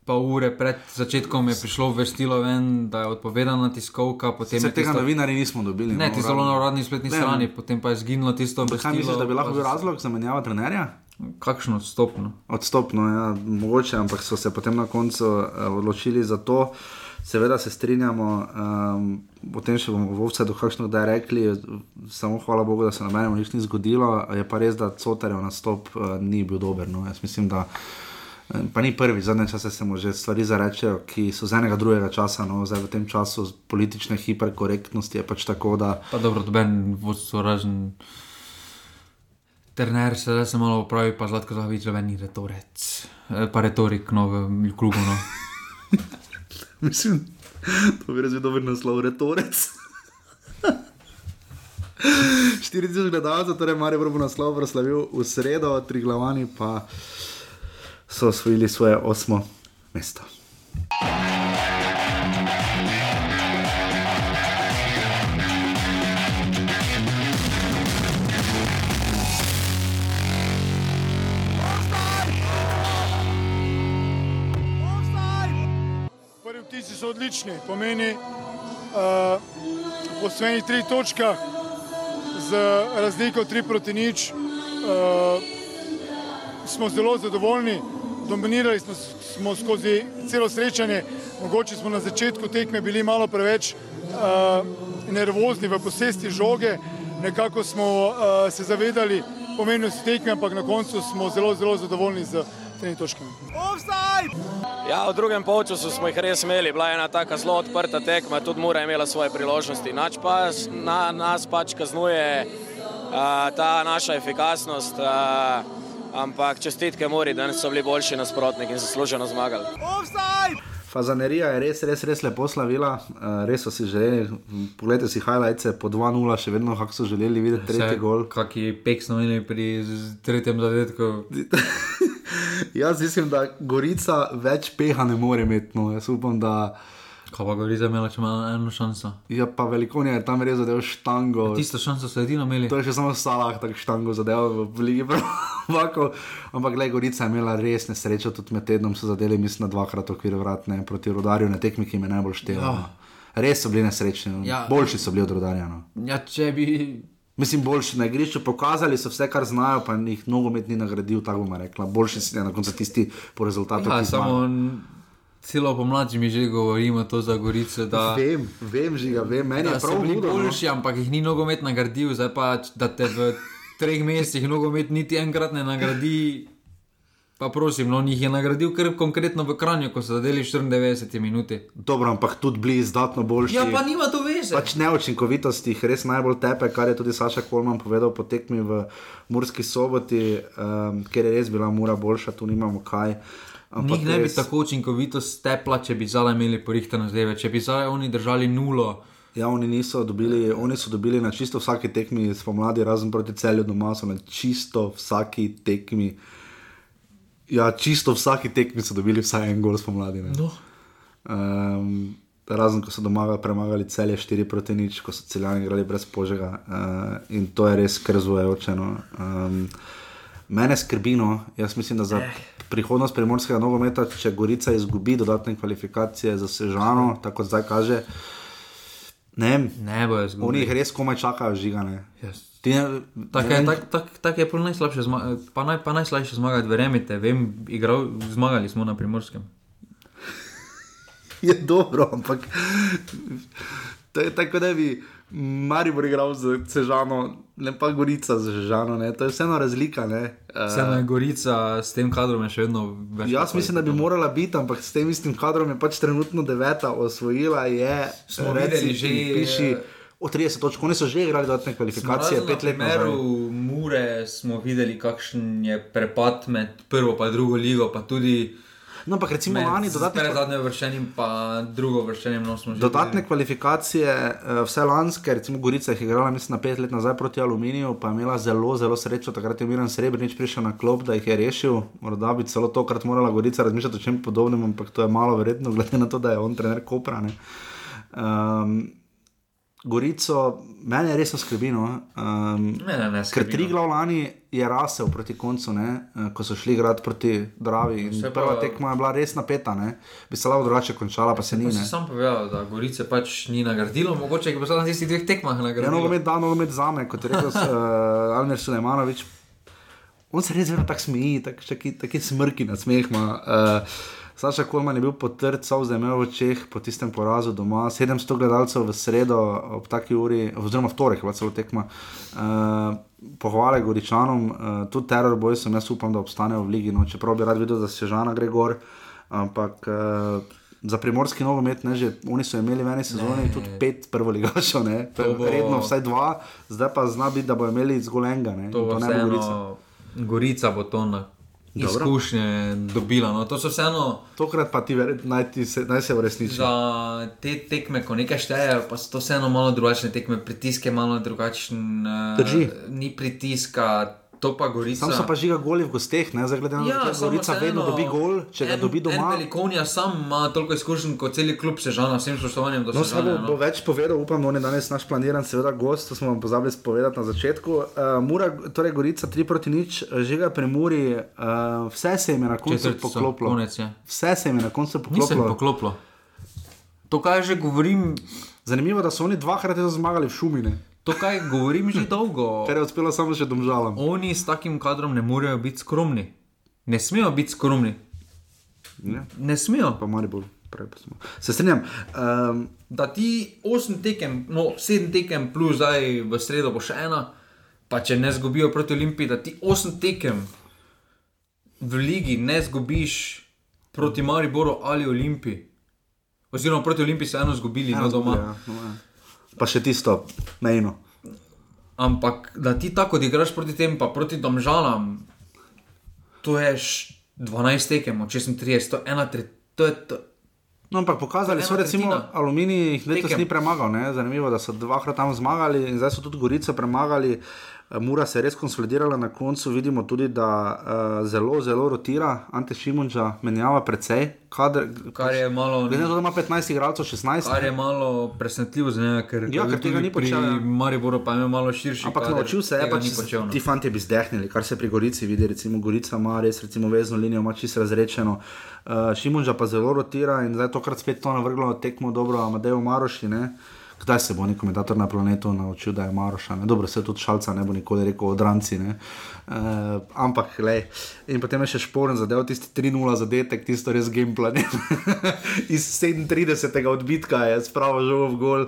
Pa ure pred začetkom je prišlo vestilo, ven, da je odpovedana tiskovka. Je tega tisto- novinarji nismo dobili. Ne, no, ti zelo na uradni spletni Ne, strani, potem pa je zginilo tisto Kaj obvestilo. misliš, da bi lahko bil razlog za menjavo trenerja? Kakšno odstopno? Odstopno, ja, mogoče, ampak so se potem na koncu uh, odločili za to. Seveda se strinjamo, um, o tem še bomo v Ovcedu kakšno kdaj rekli, samo hvala Bogu, da se nobenemu nič ni zgodilo. Je pa res, da Cotarjev nastop uh, ni bil dober. No. Jaz mislim, da pa ni prvi, zadnje čase se mu že stvari zarečejo, ki so z enega drugega časa, no, zdaj v tem času politične hiperkorektnosti je pač tako, da Pa dobro, doben vodstvo razen. Trener se da se malo upravi, pa zlatko zavič, da ni retorec. Eh, Pa retorik no, v klubu. No. Mislim, to bi res bil dober naslov, retorec. 40 gledalcev, torej Marijo bo naslov proslavil v sredo, tri glavani pa so osvojili svoje osmo mesto. Odlični, pomeni uh, po svojih treh točkah z razliko 3 proti nič. Uh, smo zelo zadovoljni, dominirali smo, smo skozi celo srečanje, mogoče smo na začetku tekme bili malo preveč uh, nervozni v posesti žoge, nekako smo uh, se zavedali pomenosti tekme, ampak na koncu smo zelo, zelo zadovoljni z tremi točkami. Ja, v drugem polčasu smo jih res imeli, bila je ena tako zelo odprta tekma, tudi Mura je imela svoje priložnosti. Nač pa, na, nas pač kaznuje uh, ta naša efikasnost, uh, ampak čestitke Muri, da so bili boljši nasprotniki in zasluženo zmagali. Fazanerija je res, res, res lepo slavila, uh, res so si želeli. Poglejte si highlights po 2-0, še vedno kako so želeli videti tretji gol. Kaki pek smo imeli pri tretjem zadetku. Jaz mislim, da Gorica več peha ne more imeti. No. Jaz upam, da Kaj pa govori za imela, če ima eno šanso. ja, pa velikonja je tam res zadev štango. Tisto šanso so edino imeli. To je še samo Salah, tako štango zadev v Ligi Prvakov. Ampak, gledaj, Gorica je imela res nesrečo, tudi med tednom so zadeli, mislim, dvakrat okvir vratne proti rodarju na tekmi, ki me najbolj šteje. Ja. Res so bili nesrečni, no. Ja. boljši so bili od rodarja. No. Ja, če bi. Mislim, boljši na igrišču pokazali so vse, kar znajo, pa jih nogomet ni nagradil, tako bomo rekla. Boljši si na koncu tisti po rezultatu. Ja, samo celo pomlad mi že govorimo to za Gorico. Da, Vem, vem, že ga vem, meni je prav bili hudo. no. boljši, ampak jih ni nogomet nagradil, zdaj pa, da te v treh mesecih nogomet niti enkrat ne nagradi. Pa prosim, no, njih je nagradil kar konkretno v Kranju, ko so zadeli 94 minuti. Dobro, ampak tudi bili izdatno boljši. Ja, pa nima to veze. Pač neučinkovitost jih res najbolj tepe, kar je tudi Saša Kolman povedal po tekmi v Murski soboti, um, ker je res bila Mura boljša, tu nimamo kaj. Ampak Njih ne bi res- tako učinkovito stepla, če bi zdaj imeli porihtano zdaj, če bi zdaj oni držali nulo. Ja, oni niso dobili, oni so dobili na čisto vsaki tekmi spomladi, razen proti celju doma, so na čisto vsaki tekmi. Ja, čisto vsaki tekmi so dobili vsaj en gol spomladi. ne. No. Um, razen ko so doma premagali celje 4 proti nič, ko so celjani igrali brez požega uh, in to je res krzujoče. No. Um, mene skrbi, no, jaz mislim, da za prihodnost primorskega nogometa, če Gorica izgubi dodatne kvalifikacije za Sežano, tako zdaj kaže, ne Ne bojo oni zgubili. jih res komaj čakajo žigane. Yes. Ne- Tako ne je, tak, tak, tak je pol najslabše, pa, naj, pa najslabše zmagati, verjemite, vem, igral, zmagali smo na primorskem. je dobro, ampak to je tako, da bi Maribor igral z Sežano, ne pa Gorica z Sežano, ne? to je vseeno razlika. ne. Eh, Vseeno je Gorica s tem kadrom je še vedno več. Jaz mislim, da bi morala biti, ampak s tem istim kadrom je pač trenutno deveta osvojila. Je, Smo reci, videli že, Piši, eh, o 30 točk, oni so že igrali dodatne kvalifikacije, pet let nazaj. Mure smo videli, kakšen je prepad med prvo in drugo ligo, pa tudi No, ampak recimo lani dodatne Pred zadnjim vršenjem, pa drugo vršenjem, no smo že Dodatne kvalifikacije, eh, vse lanske, recimo Gorica je igrala, mislim, na pet let nazaj proti Aluminiju, pa je imela zelo, zelo srečo. Takrat je Miren Srebrenic prišel na klop, da jih je rešil. Morda bi celo tokrat morala Gorica razmišljati o čem podobnem, ampak to je malo verjetno, glede na to, da je on trener Kopra. ne. Um, Gorico, mene resno skrbi. No. Um, Ne, ne, ne, Ker skrbi, tri no. glav lani je rasel proti koncu, ne, eh, ko so šli igrati proti Dravi. pa- Prva tekma je bila res napeta, ne. bi se lahko drugače končala, pa se ni. Pa Ne. sam povedal, da Gorice pač ni nagradilo, mogoče bo samo na tistih dveh tekmah Ja, nagradilo. nogomet da, nogomet za me, kot je rekel uh, Almer Sulejmanovič. On se res vedno tako smeji, tako taki, taki smrki na smeh. ima. Uh, Saša Kolman je bil potrd, so imel v Čeh po tistem porazu doma, 700 gledalcev v sredo ob taki uri, oziroma v torek, bila celo tekma. Uh, pohvale Goričanom, uh, tudi teror boj sem, jaz upam, da obstanejo v ligi, no, čeprav bi rad videl, da se Žana gre gor, ampak uh, za primorski nogomet, ne, že oni so imeli v eni sezoni Ne. tudi pet prvoligašov, to To bo- redno vsaj dva, zdaj pa zna biti, da bodo imeli zgolj enega, ne, To bo ne bo Gorica. Gorica bo to na Dobro. izkušnje dobila. No, to so vseeno Tokrat pa ti verjetno naj, ti se, naj se uresniči. za te tekme, ko nekaj štejejo, pa so to vseeno malo drugačne tekme, pritisk je malo drugačen. Drži. Ni pritiska, to pa Gorica. Sam so pa žiga goli v gosteh, ne, zdaj glede na to, da samo Gorica vseeno, vedno dobi gol, če ga en- dobi En doma. velikonja sam ima toliko izkušenj kot cel klub Sežana, vsem spoštovanjem do No, se bo, Sežana. bo No. več povedal, upam, da on je danes naš planiran, seveda gost, to smo vam pozabili povedati na začetku. Uh, Mura, torej Gorica 3 proti nič, žiga pri Muri, uh, vse se jim je na koncu Četrti so, poklopilo. konec je. Vse se jim je na koncu Nisem poklopilo. poklopilo. To, kaj že govorim, Zanimivo, da so oni dvakrat zmagali v Šumine, to, kaj govorim že dolgo. ter je uspelo samo še domžalam. Oni s takim kadrom ne morejo biti skromni. Ne smejo biti skromni. Ja, Ne smejo. pa mali bolj. Se strinjam. Um, Da ti 8 tekem, no 7 tekem, plus zdaj v sredo bo še ena, pa če ne zgubijo proti Olimpiji, da ti 8 tekem v ligi ne zgubiš proti Mariboru ali Olimpiji. Oziroma proti Olimpiji so eno zgubili, no doma. Ja, no, ja. Pa še tisto, mejno. Ampak da ti tako odigraš proti tem, pa proti domžalam, to je š- 12 tekem, od 36, to je ena tretjina. To je to. No, ampak pokazali so, recimo. Aluminij jih letos Tekem. ni premagal. Ne? Zanimivo, da so dvakrat tam zmagali in zdaj so tudi Gorico premagali. Eh, Mura se je res konsolidirala na koncu. Vidimo tudi, da uh, zelo, zelo rotira Ante Šimunča, menjava precej. Kader, Kar je malo, Glede na to, da ima 15 igralcev, 16. kar je malo presenetljivo za njega, ker, Ja, ker tega ni počel, ja. Mariboru pa je malo širši. Ampak kader, naučil se je, pač, počel. No. ti fanti bi zdehnili, kar se pri Gorici vidi. Recimo, Gorica ima res recimo, vezno linijo, ima čisto razrečeno. Uh, Šimunža pa zelo rotira in zdaj tokrat spet to navrglo tekmo dobro, Amadejo Maroši, ne? Kdaj se bo neki komentator na planetu naučil, da je Maroša? Ne? Dobro, se tudi šalca ne bo nikoli rekel od ranci. Uh, ampak, le. In potem je še šporen zadev, tisti 3-0 zadetek, tisto res gameplay. Iz 37. odbitka je spravo žogo v gol,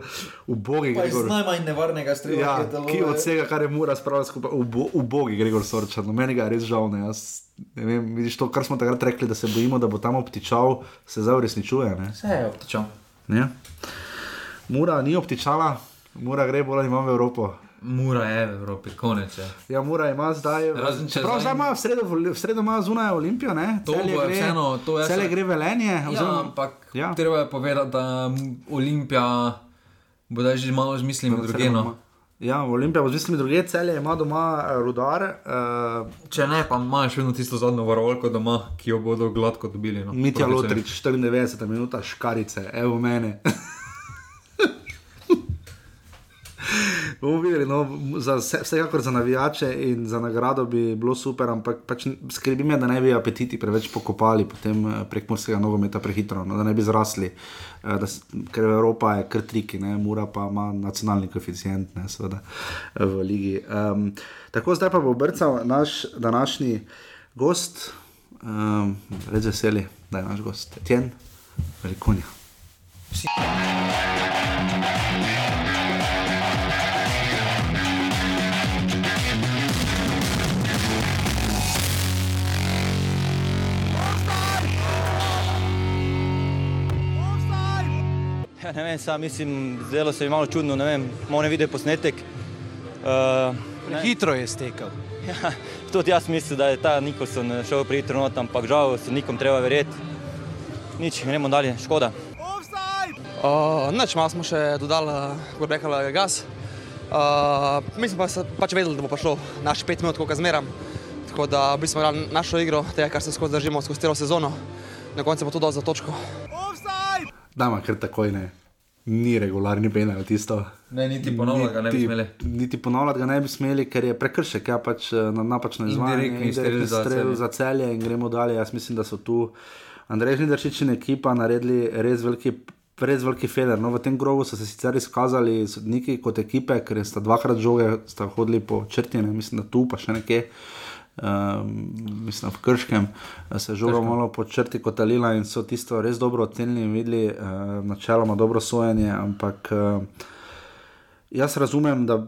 v bogi. Pa iz najmanj nevarnega strela, Ja, telo. ki od vsega, kar je mura spraviti skupaj, v, bo, v bogi Gregor Sorčan. No, meni ga je res žal. Ne, jaz, ne vem, vidiš to, kar smo takrat rekli, da se bojimo, da bo tam obtičal, se zdaj uresničuje. Ne? Vse je obtičal. Ne? Mura ni obtičala, mura gre bolj ali manj v Evropo. Mura je v Evropi, konec je. Ja, mora ima zdaj. Razen če Prav zdaj- ima v sredo, v sredo ima zunaj Olimpijo, ne? To Celje bo gre- vseeno, to jaz Celje se- gre velenje. Ja, oziroma- ampak Ja. ja. treba je povedati, da Olimpija bo zdaj že malo z mislimi ima- drugeno. Ja, Olimpija bo z mislimi druge, celje ima doma eh, rudar. Uh, Če ne, pa imajo še vedno tisto zadnjo varovalko doma, ki jo bodo gladko dobili. No, Mitja Lotrič, 94 minuta, škarice, evo mene. Bomo videli, no, za vse, vsekakor za navijače in za nagrado bi bilo super, ampak pač skrbi me, da ne bi apetiti preveč pokopali potem eh, prek morskega nogometa prehitro, no, da ne bi zrasli, eh, da, ker Evropa je kar triki, ne, Mura pa ima nacionalni koeficient, ne, seveda eh, v ligi. Um, tako zdaj pa bo brcal naš današnji gost, um, res veseli, da je naš gost, Tjen, velikonja. Ja, ne vem, sam mislim, zdelo se je malo čudno, ne vem, moram videti posnetek. Uh, Hitro je stekel. Ja, tudi jaz mislim, da je ta Nikolson šel prehitro not, ampak žal se nikom treba verjeti. Nič, gremo dalje, škoda. Uh, Noč malo smo še dodali, kako bi rekel, gas. Uh, mislim pa, se pač vedeli, da bo prišlo naš pet minut, koliko zmeram. Tako da v bistvu smo igrali našo igro, tega, kar se skozi držimo skozi celo sezono. Na koncu bo to dal za točko. Dama, ker takoj ne. Ni regularni penal tisto. Ne, niti ponavljati ga ne bi smeli. Niti ponavljati ga ne bi smeli, ker je prekršek, ja pač eh, na napačno izvajanje. Indirektni strel strel za celje in gremo dalje. Jaz mislim, da so tu Andrej Žnidarčič in ekipa naredili res veliki. Res veliki feder. No, v tem grobu so se sicer izkazali sodniki kot ekipe, ker sta dvakrat žoge sta hodili po črti, ne, mislim, da tu pa še nekje. Um, mislim, v Krškem se je žoga malo po črti kotalila in so tisto res dobro ocenili in videli, uh, načeloma dobro sojenje, ampak uh, jaz razumem, da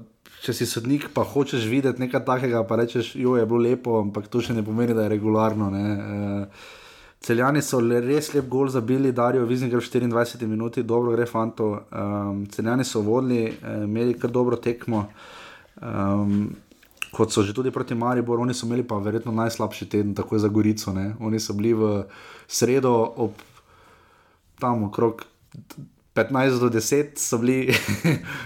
če si sodnik, pa hočeš videti nekaj takega, pa rečeš, jo je bilo lepo, ampak to še ne pomeni, da je regularno. Ne. Uh, Celjani so le res lep gol zabili, Darijo Viznigar v 24 minuti, dobro gre fanto. Um, Celjani so vodili, eh, imeli kar dobro tekmo. Um, kot so že tudi proti Mariboru, oni so imeli pa verjetno najslabši teden, tako za Gorico. Ne. Oni so bili v sredo ob tam okrog 15 do 10, so bili,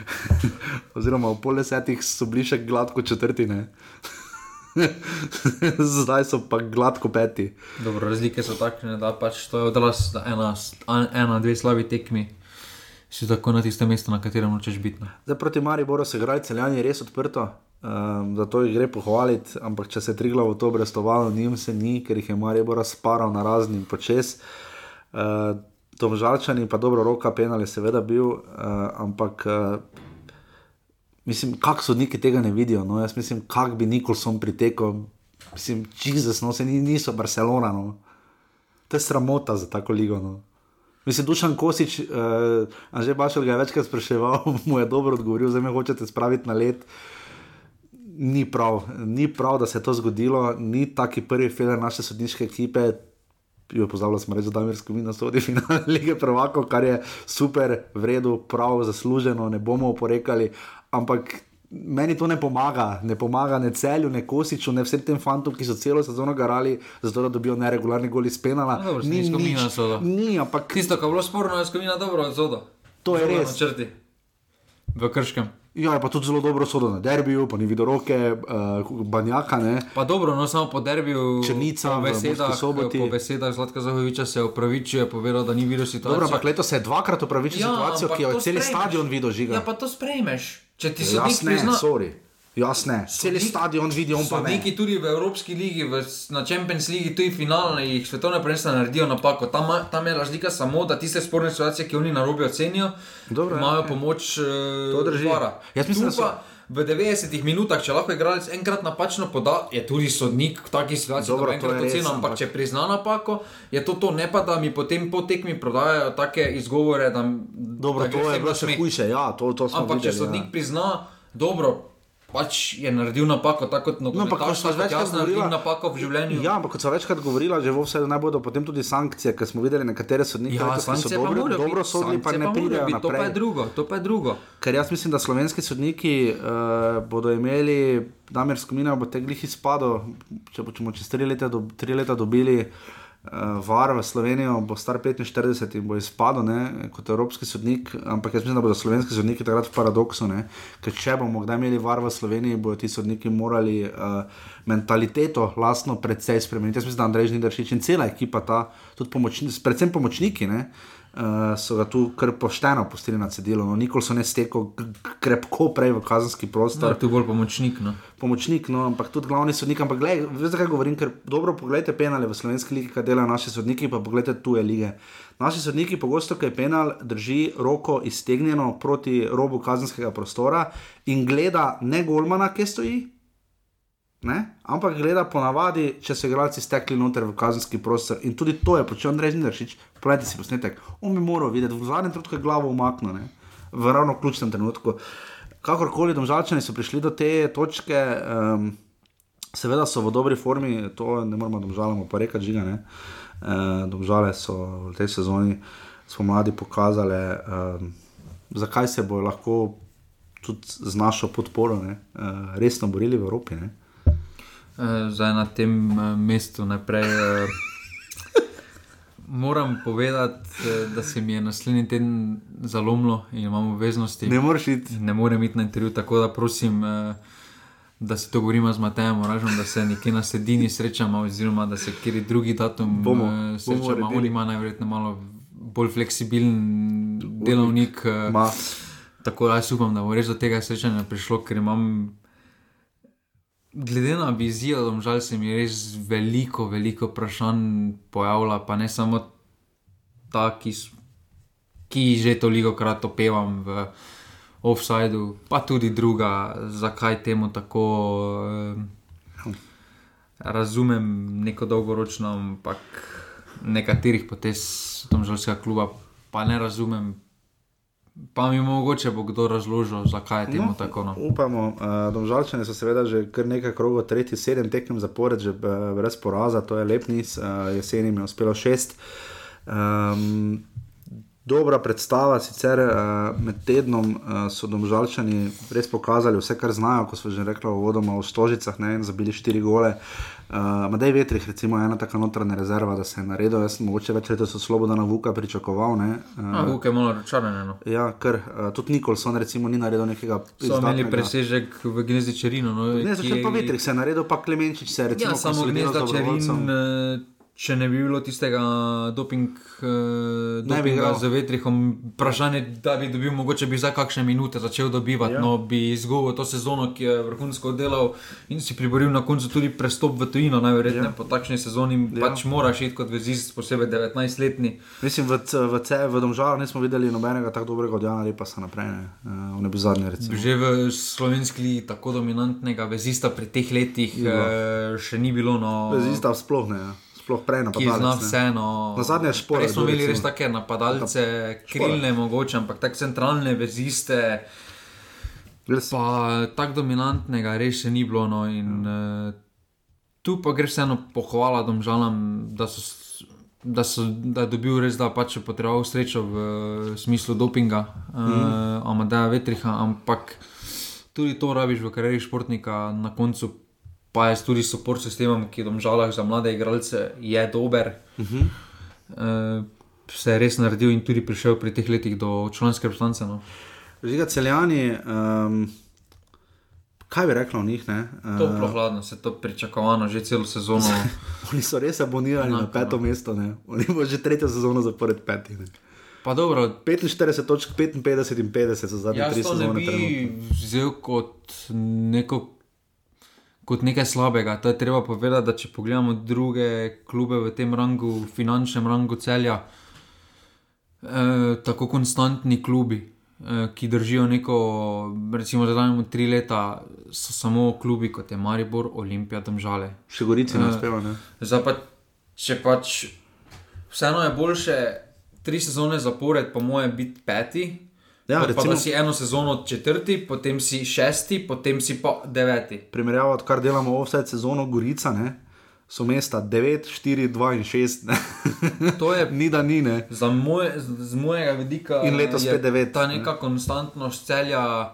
oziroma ob pol desetih so bili še gladko četrtine. Zdaj so pa gladko peti. Dobro, razlike so takšne, da pač to je odraz, ena, ena dve slabi tekmi si tako na tistem mestu, na katerem nočeš biti. Zdaj proti Mariboru se igrajo celjani res odprto, um, zato jih gre pohvaliti, ampak če se tri glavo to brestovalo, njim se ni, ker jih je Maribor sparal na raznim počes. Uh, Tom Žalčani, pa dobro, roka penal je seveda bil, uh, ampak uh, mislim, kako sodniki tega ne vidijo. No? Jaz mislim, kako bi Nikolson pritekel, mislim, Jezus, no se ni, niso Barcelona. No? To je sramota za tako ligo. No? Mislim, Dušan Kosič, uh, Anže Bašel ga je večkrat spraševal, mu je dobro odgovoril, zdaj me hočete spraviti na let. Ni prav, ni prav, da se je to zgodilo, ni taki prvi feler naše sodniške ekipe. Jo pozabila smo reči, da je Mirsko sodi finale lige prvakov, kar je super, v redu, prav, zasluženo, ne bomo oporekali, ampak meni to ne pomaga, ne pomaga ne celju, ne kosiču, ne vsem tem fantom, ki so celo sezono garali, zato da dobijo neregularni gol iz penala. No, dobro, ni Skomina soda. Ni, ampak Tisto, kar je bilo sporno, je skomina dobro odzodo. To je res. Na črti. V Krškem. Ja, je pa tudi zelo dobro sodo na derbiju, pa ni videl roke, uh, banjaka. Ne. Pa dobro, no samo po derbiju. Črnica po v besedah, Murski Soboti. po besedah Zlatka Zahoviča se je opravičil, je povedal, da ni videl situacije. Dobro, ampak letos se je dvakrat upravičil ja, situacijo, ki jo je to cel sprejmeš. stadion videl žiga. Ja, pa to sprejmeš. Če ti Jaz sodnik ne, prizna. sorry. Jasne, cel stadion vidi, on pa ne. Sodniki tudi v Evropski ligi, v, na Champions League, tudi finalne, jih svetovne prvenstva naredijo napako. Tam, tam je razlika samo, da tiste sporne situacije, ki oni na robu ocenijo, Dobro, ja, imajo okej. pomoč uh, vara. Jaz mislim, da so- V 90 minutah, če lahko igralec enkrat napačno poda, je tudi sodnik v takih situacijah, Dobro, da enkrat je oceni, ampak ampak- če prizna napako, je to to, ne pa da mi potem po tekmi prodajajo take izgovore, da, Dobro, da to je bilo še hujše, ja, to, to smo Ampak če videli. sodnik ja. prizna, dobro, pač je naredil napako, tako kot No, ampak kot kot večkrat govorila, napako v življenju. Ja, ampak kot smo večkrat govorili, že v vsej naj bodo potem tudi sankcije, ker smo videli nekatere sodnike, Ja, ki so dobro, morajo dobro biti, sodili, pa ne pridejo biti, To pa je naprej. drugo, to pa je drugo. Ker jaz mislim, da slovenski sodniki uh, bodo imeli, Damir Skomina bo te glih izpadel, če bo- če bomo čez tri leta, do, tri leta dobili var v Slovenijo, bo star 45 in bo izpadel ne, kot evropski sodnik, ampak jaz mislim, da bodo slovenski sodniki takrat v paradoksu, ne, ker če bomo kdaj imeli var v Sloveniji, bodo ti sodniki morali uh, mentaliteto lastno predvsej spremeniti. Jaz mislim, da Andrej Žnidaršič in cela ekipa, ta, tudi pomočni, predvsem pomočniki, ne, uh, so ga tu kar pošteno pustili na cedilu. No, nikoli so ne stekel krepko prej v kazenski prostor. tu bolj pomočnik. No. Pomočnik, no, ampak tudi glavni sodnik. Ampak veš, zakaj govorim, ker dobro pogledajte penale v slovenski ligi, kaj delajo naši sodniki, pa pogledajte tuje lige. Naši sodniki pogosto, ko je penal, drži roko iztegnjeno proti robu kazenskega prostora in gleda ne golmana, ki stoji, Ne? Ampak gleda ponavadi, če so igralci stekli noter v kazenski prostor in tudi to je počel Andrej Zindaršič. Poglejte si posnetek, on bi moral videti, v zadnjem trenutku je glavo umaknil, ne? v ravno ključnem trenutku. Kakorkoli, domžalčani so prišli do te točke, um, seveda so v dobri formi, to ne moramo domžalamo pa rekati, žiga. Ne? Uh, domžale so v tej sezoni spomladi pokazale, um, zakaj se bojo lahko tudi z našo podporo ne? uh, resno borili v Evropi. Ne? Eh, Zdaj na tem eh, mestu naprej. eh, Moram povedati, da se mi je naslednji teden zalomilo in imam obveznosti. Ne moreš iti. Ne morem iti na intervju, tako da prosim, da se to govorimo z Matejem, ražem, da se nekje na sredini srečamo, oziroma da se kjer drugi datum Bomo, bomo srečamo. uredili. On ima najverjetneje malo bolj fleksibilen delovnik. Ma. Tako da jaz upam, da bo res do tega srečanja prišlo, ker imam. Glede na vizijo, domžal se mi res veliko, veliko vprašanj pojavlja, pa ne samo ta, ki, ki že toliko krat opevam v offsajdu, pa tudi druga, zakaj temu tako. eh, Razumem neko dolgoročno, ampak nekaterih potez domžalskega kluba pa ne razumem. Pa mi mogoče bo kdo razložil, zakaj je temu no, tako. No. Upamo, uh, domžalčani so seveda že kar nekaj krogov, tretji, sedem tekem zapored, že uh, brez poraza, to je lep niz, uh, jeseni jim je uspelo šest. Um, dobra predstava, sicer uh, med tednom uh, so domžalčani res pokazali vse, kar znajo, kot smo že rekli, vodoma v Stožicah, ne, in zabili štiri gole. Uh, Madej Vetrih, recimo, je ena taka notranja rezerva, da se je naredil. Jaz sem mogoče več letos od Slobodana Vuka pričakoval. Ne, A, Vuk je malo razočaran. No. Ja, ker uh, tudi Nikolson recimo ni naredil nekega So imeli presežek v Gnezdi Čerino. No, Ne, začel pa Vetrih, se je naredil pa Klemenčič, se je recimo Ja, samo Gnezda. Čerin, eh, če ne bi bilo tistega doping, uh, dopinga z Vetrihom, vprašanje, da bi dobil, mogoče bi za kakšne minute začel dobivati, Ja. ja. no bi izgubil to sezono, ki je vrhunsko delal in si priboril na koncu tudi prestop v tujino, najverjetneje Ja. ja. po takšni sezoni, Ja. ja. pač moraš iti kot vezist, posebej 19-letni. Mislim, v, v, C- v Domžalah nismo videli nobenega tako dobrega od Jana Lepa, se naprej, ne, uh, ne bi zadnje recimo. Že v slovenski ligi tako dominantnega vezista pri teh letih bilo. eh, še ni bilo. No, Vezista sploh ne, ja. Sploh prej napadalec. zna vseeno. Na zadnje špore Res smo imeli res take napadalce, krilne mogoče, ampak tako centralne veziste. Res. Pa tako dominantnega res še ni bilo. No, in, uh, tu pa gre vseeno pohvala domžalam, da so. Da, so, da je dobil res, da pač je potreboval srečo v smislu dopinga, mm. uh, Amadeja Vetriha, ampak tudi to rabiš v karieri športnika, na koncu pa je tudi podpor sistemom, ki je domžalah za mlade igralce je dober. Uh -huh. uh, se je res naredil in tudi prišel pri teh letih do članske reprezentance. No. Žiga celjani, um, kaj bi rekla o njih? Ne? Uh, Toplo hladno, se to pričakovano že celo sezono. Oni so res abonirani na Enako, peto no. mesto, ne? oni bo že tretjo sezono zapored petih. Ne? Pa dobro, 45 točk, 55 in 50 za zadnje jaz tri to ne sezone. bi trenutno. vzel kot, neko, kot nekaj slabega. To je treba povedati, da če pogledamo druge klube v tem rangu, finančnem rangu celja, eh, tako konstantni klubi. eh, Ki držijo neko, recimo, da dajemo tri leta, so samo klubi kot je Maribor, Olimpija, Domžale. Še Gorici ne Eh, uspeva. Ne? Zdaj pa, če pač vseeno je boljše tri sezone zapored, po mojem, biti peti. Ja, pa recimo- da si eno sezono četrti, potem si šesti, potem si pa deveti. Primerjava, odkar delamo offset sezono Gorica, ne? so mesta 9, 4, 2 in 6. Ne? To je ni da ni, ne. Za moj, z mojega vidika In letos je spet devet, Ta ne. neka konstantnost celja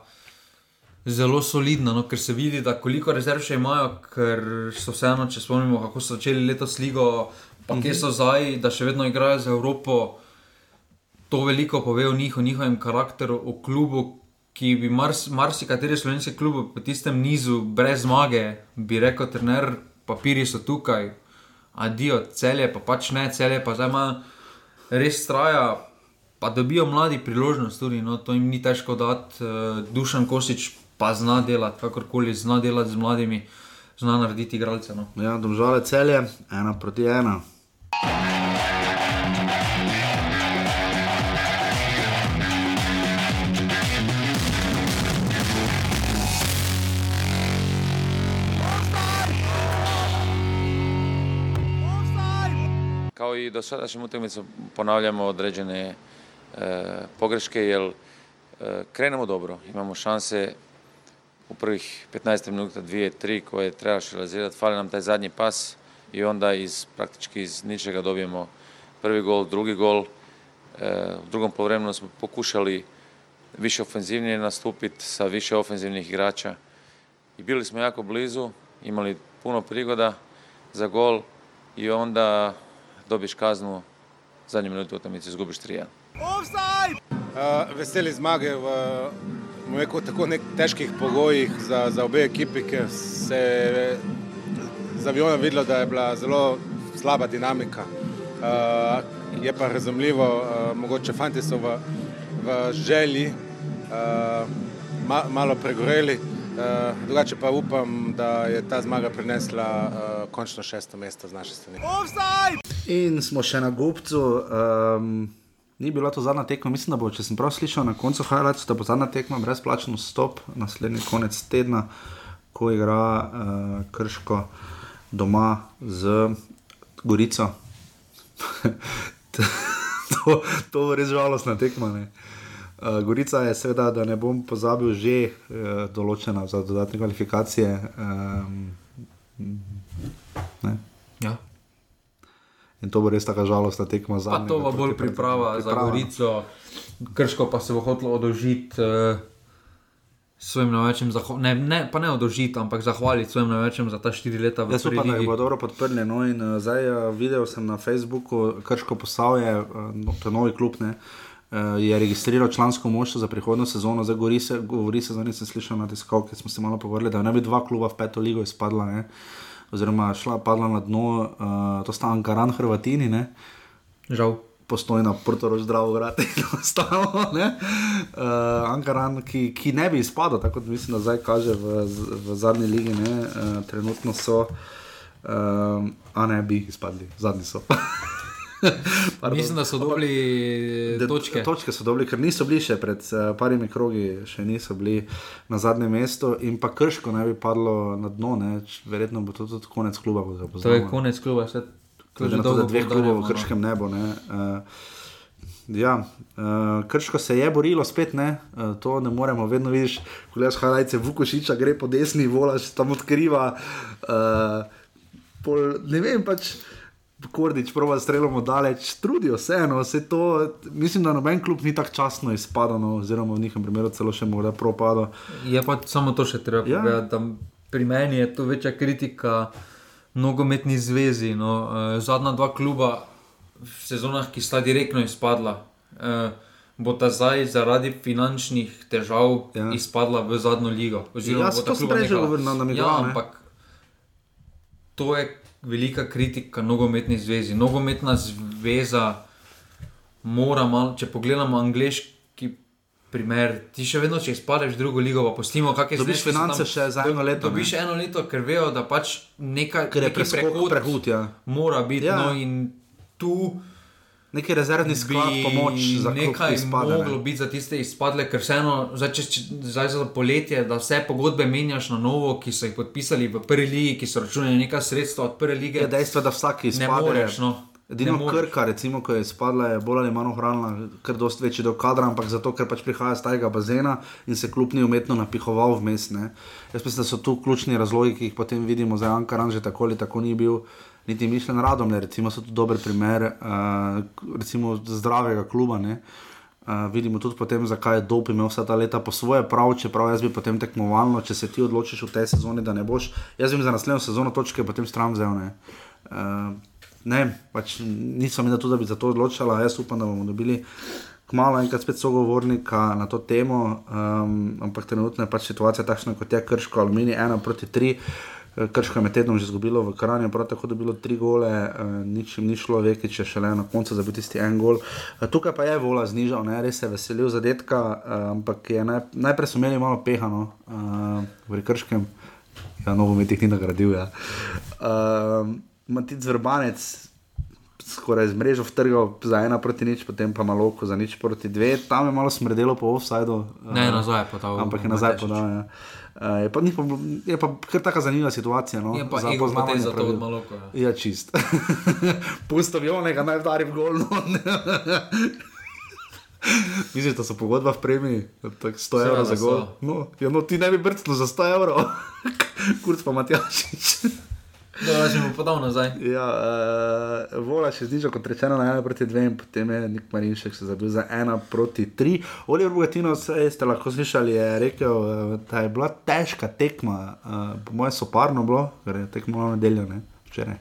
zelo solidna, no, ker se vidi, da koliko rezerv še imajo, ker so vseeno, če spomnimo, kako so začeli letos ligo, pa kje Mhm. so zdaj, da še vedno igrajo za Evropo. To veliko pove o njih, o njihovem karakteru, o klubu, ki bi mars, marsikateri slovenski klub po tistem nizu brez zmage, bi rekel, trener, papiri so tukaj, adijo, celje pa pač ne, celje pa zdaj ima res traja, pa dobijo mladi priložnost tudi, no, to jim ni težko dati. Uh, Dušan Kosič pa zna delati, kakorkoli zna delati z mladimi, zna narediti igralce. No. Ja, domžale celje, ena proti ena. I do sadašnjim utakmicama ponavljamo određene e, pogreške jer e, krenemo dobro, imamo šanse u prvih 15 minuta, dvije, tri koje trebaš realizirati, fali nam taj zadnji pas i onda iz praktički iz ničega dobijemo prvi gol, drugi gol. E, u drugom poluvremenu smo pokušali više ofenzivnije nastupiti sa više ofenzivnih igrača i bili smo jako blizu, imali puno prigoda za gol i onda dobiš kaznu, zadnju minutu utakmice izgubiš 3-1. Uh, veseli zmage v rekel, tako nek težkih pogojih za, za obe ekipi, ker se je z aviona videlo, da je bila zelo slaba dinamika. Uh, je pa razumljivo, uh, mogoče fanti so v, v želji uh, ma, malo pregoreli, uh, drugače pa upam, da je ta zmaga prinesla uh, končno šesto mesto z naše strani. In smo še na gobcu. Um, ni bila to zadnja tekma, mislim, da bo, če sem prav slišal na koncu highlights, da bo zadnja tekma brezplačen vstop, naslednji konec tedna, ko igra uh, Krško doma z Gorico. to, to je res žalostna tekma. Ne? Uh, Gorica je seveda, da ne bom pozabil, že uh, določena za dodatne kvalifikacije. Um, ne. Ja. In to bo res tako žalostna tekma za Pa to bo bolj priprava, priprava za Gorico, Krško pa se bo hotelo odložiti uh, svojim največjim, ne, ne, pa ne odložiti, ampak zahvaliti svojim največjim za ta štiri leta v Jaz upam, da jih bo dobro podprli. No, in, uh, zdaj uh, videl sem na Facebooku, Krško posavje, uh, no, to je novi klub. Ne, uh, Je registriral člansko moštvo za prihodno sezono, zdaj govori se, govori se, zdaj nisem slišal na tiskovki, smo se malo pogovarjali, da ne bi dva kluba v peto ligo izpadla, ne, oziroma šla padla na dno, uh, to sta Ankaran, Hrvatini, ne. Žal. Postojna, Portorož, Zdravo, Grad in ostalo. Uh, Ankaran, ki, ki ne bi izpadel, tako da mislim, da zdaj kaže v, v zadnji ligi, ne, uh, trenutno so, uh, a ne bi izpadli, zadnji so. Pardon. Mislim, da so dobili De- točke. Točke so dobili, ker niso bili še pred uh, parimi krogi, še niso bili na zadnjem mestu, in pa krško ne bi padlo na dno, ne, verjetno bo to tudi konec kluba. To je konec kluba, Glede na to, da dveh klubov v krškem ne bo. Ne, uh, ja, uh, krško se je borilo spet, ne, uh, to ne moremo, vedno vidiš, ko gledaš Halajce, Vukošiča gre po desni, volaš tam odkriva. Uh, pol, ne vem pač. Kordič, prova strelom daleč, trudijo se, no, vse to, mislim, da noben klub ni tako časno izpadel, no, oziroma v njihovem primeru celo še morda propadel. Je pa samo to še treba Ja. povedati. da Pri meni je to večja kritika nogometni zvezi. No. Uh, zadnja dva kluba v sezonah, ki sta direktno izpadla, uh, bo ta zdaj zaradi finančnih težav ja. izpadla v zadnjo ligo. Ja, to sem kluba prej že nehala. govoril, na- namigoval, Ja, ne. ampak to je velika kritika nogometni zvezi. Nogometna zveza mora malo, če pogledamo angliški primer, ti še vedno, če izpadeš v drugo ligo, pa pustimo, kakšne Dobiš zneski so finance tam. še za eno leto, Dobiš ne? eno leto, ker vejo, da pač nekaj, Ker je prehud, ja. mora biti. Ja. No, in tu Neki rezervni sklad, pomoč za nekaj izpade, ne. moglo biti za tiste izpadle, ker vseeno, zdaj, če, če, zdaj za poletje, da vse pogodbe menjaš na novo, ki so jih podpisali v prvi ligi, ki so računali neka sredstva od prve lige. Je dejstvo, da vsak izpade. Moreš, no. Edino. Krka, recimo, ko je izpadla, je bolj ali manj ohranila kar dosti večji del kadra, ampak zato, ker pač prihaja z tajega bazena in se klub ni umetno napihoval vmes. Ne. Jaz mislim, da so tu ključni razlogi, ki jih potem vidimo, za Ankaran že tako ali tako ni bil. Niti mišljen radom, ne, recimo so tu dober primer uh, zdravega kluba. Uh, vidimo tudi potem, zakaj je Dop imel vsa ta leta po svoje prav, čeprav jaz bi potem tekmovalno, če se ti odločiš v tej sezoni, da ne boš. Jaz bi za naslednjo sezono točke potem stran vzel. Ne, uh, ne pač nisem videl tudi, da bi za to odločila. Jaz upam, da bomo dobili kmalo enkrat spet sogovornika na to temo, um, ampak trenutno je pač situacija takšna, kot je krško, aluminij ena proti tri. Krško je med tednom že izgubilo v Kranju, prav tako dobilo tri gole, uh, nič jim ni šlo, veki, če šele na koncu za biti tisti en gol. Uh, tukaj pa je vola znižal, ne? res se je veselil zadetka, uh, ampak je naj, najprej so imeli malo pehano uh, v Krškem, ja, nogomet jih ni nagradil. Ja. Uh, Matic Vrbanec, skoraj z mrežo vtrgal za ena proti nič, potem pa malo za nič proti dve, tam je malo smrdelo po offsajdu. Ne, nazaj je podal Ampak je nazaj podal. Ja. Uh, je, pa, pa, je pa kar taka zanimiva situacija. No, Je pa za poznavanje poteza to Maloka, ja. Ja, čist. Pusto Jonega naj vdari v gol. No. Misliš, da so pogodba v premiji, tako 100 Seveda evrov za gol? No, ja, no, ti ne bi brcnil za 100 evrov, kurc pa Matjašič. Dobro, če mu podal nazaj. Ja, uh, vola še znižal, kot rečeno, na 1 proti 2, in potem je Nik Marinšek se zabil za 1 proti 3. Oliver Bogatino, ste lahko slišali, je rekel, uh, da je bila težka tekma, uh, po mojem soparno bilo, ker je tekmo na nedeljo, ne, včeraj.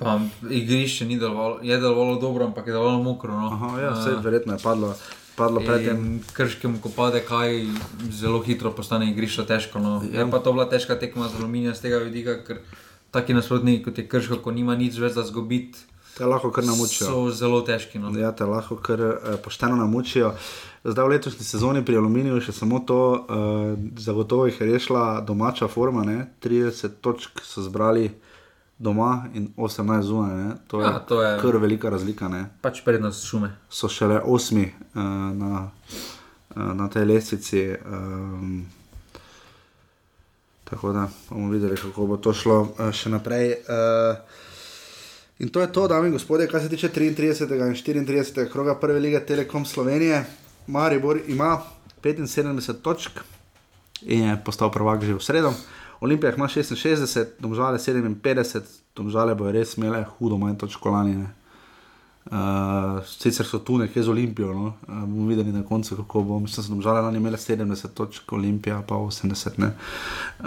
Pa, igrišče ni delovalo, je delovalo dobro, ampak je delovalo mokro. No. Aha, ja, vse verjetno je padlo, padlo predtem. In Krškemu, ko pade kaj, zelo hitro postane igrišče težko. No. Je pa to bila težka tekma z aluminija z tega vidika, ker taki nasprotniki kot je Krško, ko nima nič več za zgubiti, Te lahko kar namučijo. so zelo težki. No. Ja, te lahko kar eh, pošteno namučijo. Zdaj v letošnji sezoni pri Aluminiju še samo to, uh, zagotovo jih je rešila domača forma, ne? 30 točk so zbrali doma in 18 zunaj. To je, Ja, to je- kar velika razlika. Ne? Pač prednost šume. So šele osmi uh, na, uh, na tej lestvici. Um, tako da bomo videli, kako bo to šlo uh, še naprej. Uh, In to je to, dame in gospodje, kar se tiče 33. in 34. kroga prve lige Telekom Slovenije. Maribor ima 75 točk in je postal prvak že v sredo. Olimpija ima 66, domžale 57, domžale bojo res imele hudo manj točk lani. ne. Uh, sicer so tu nekje z Olimpijo, no? uh, bomo videli na koncu, kako bo. Mislim, da so domžale lani imele 70 točk, Olimpija pa 80. ne. Uh,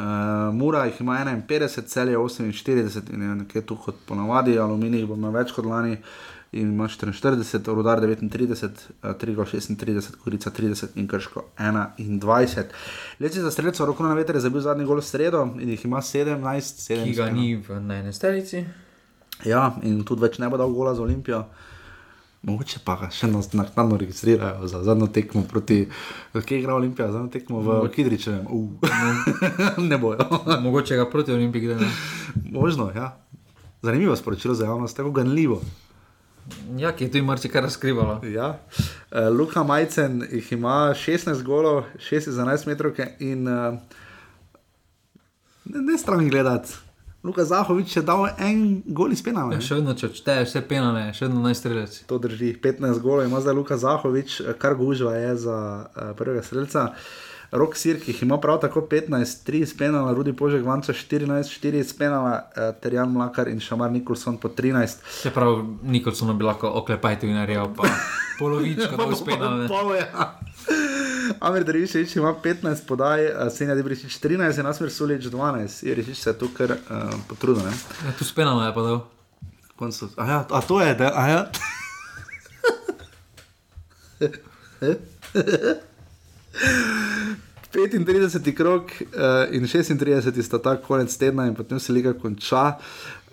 Mura jih ima 51, cel je 48 in je nekje tu kot ponavadi, aluminij bo imel več kot lani. In ima 44, rudar 39, eh, Trigo 36, Korica 30 in Krško 21. Leci za streljca, roko na veter je zabil zadnji gol v sredo in jih ima 17, 7. Ki ga ni v najnesterici. Ja, in tudi več ne bo dal gola za Olimpijo. Mogoče pa še nas naknadno registrirajo za zadnjo tekmo proti, kje igra Olimpija, zadnjo tekmo v Mogoče. Kidričevem. Uh. ne bojo. Mogoče ga proti Olimpiji gre. Možno, ja. Zanimivo sporočilo za javnost, tako ganljivo. Ja, ki je tu marsikaj razkrivalo. Ja. Uh, Luka Majcen jih ima 16 golov, 6 za 11 metrov in uh, ne, ne stran gledati. Luka Zahovič je dal en gol iz penala. Ja, še vedno, če odšteješ vse penale, še vedno najstrelec. To drži, 15 golov ima zdaj Luka Zahovič, kar gužva je za uh, prvega streljca. Rok Sirk jih ima prav tako 15, 3 iz penala, Rudi Požek Vanca 14, 4 iz penala, uh, Terjan Mlakar in Šamar Nikolson po 13. Čeprav Nikolson bi lahko oklepajte in naredil, pa polovičko to uspenal. Pol, ja. Amir Dreviševič ima 15 podaj, uh, Senja Debrišič 13, in Asmir Sulič 12. Je rešič se tu kar uh, potrudil. Ja, tu spenal je pa dal. Koncu. A, ja, a to je, da, a ja. Petintrideseti krok uh, in 36 sta ta konec tedna, in potem se liga konča.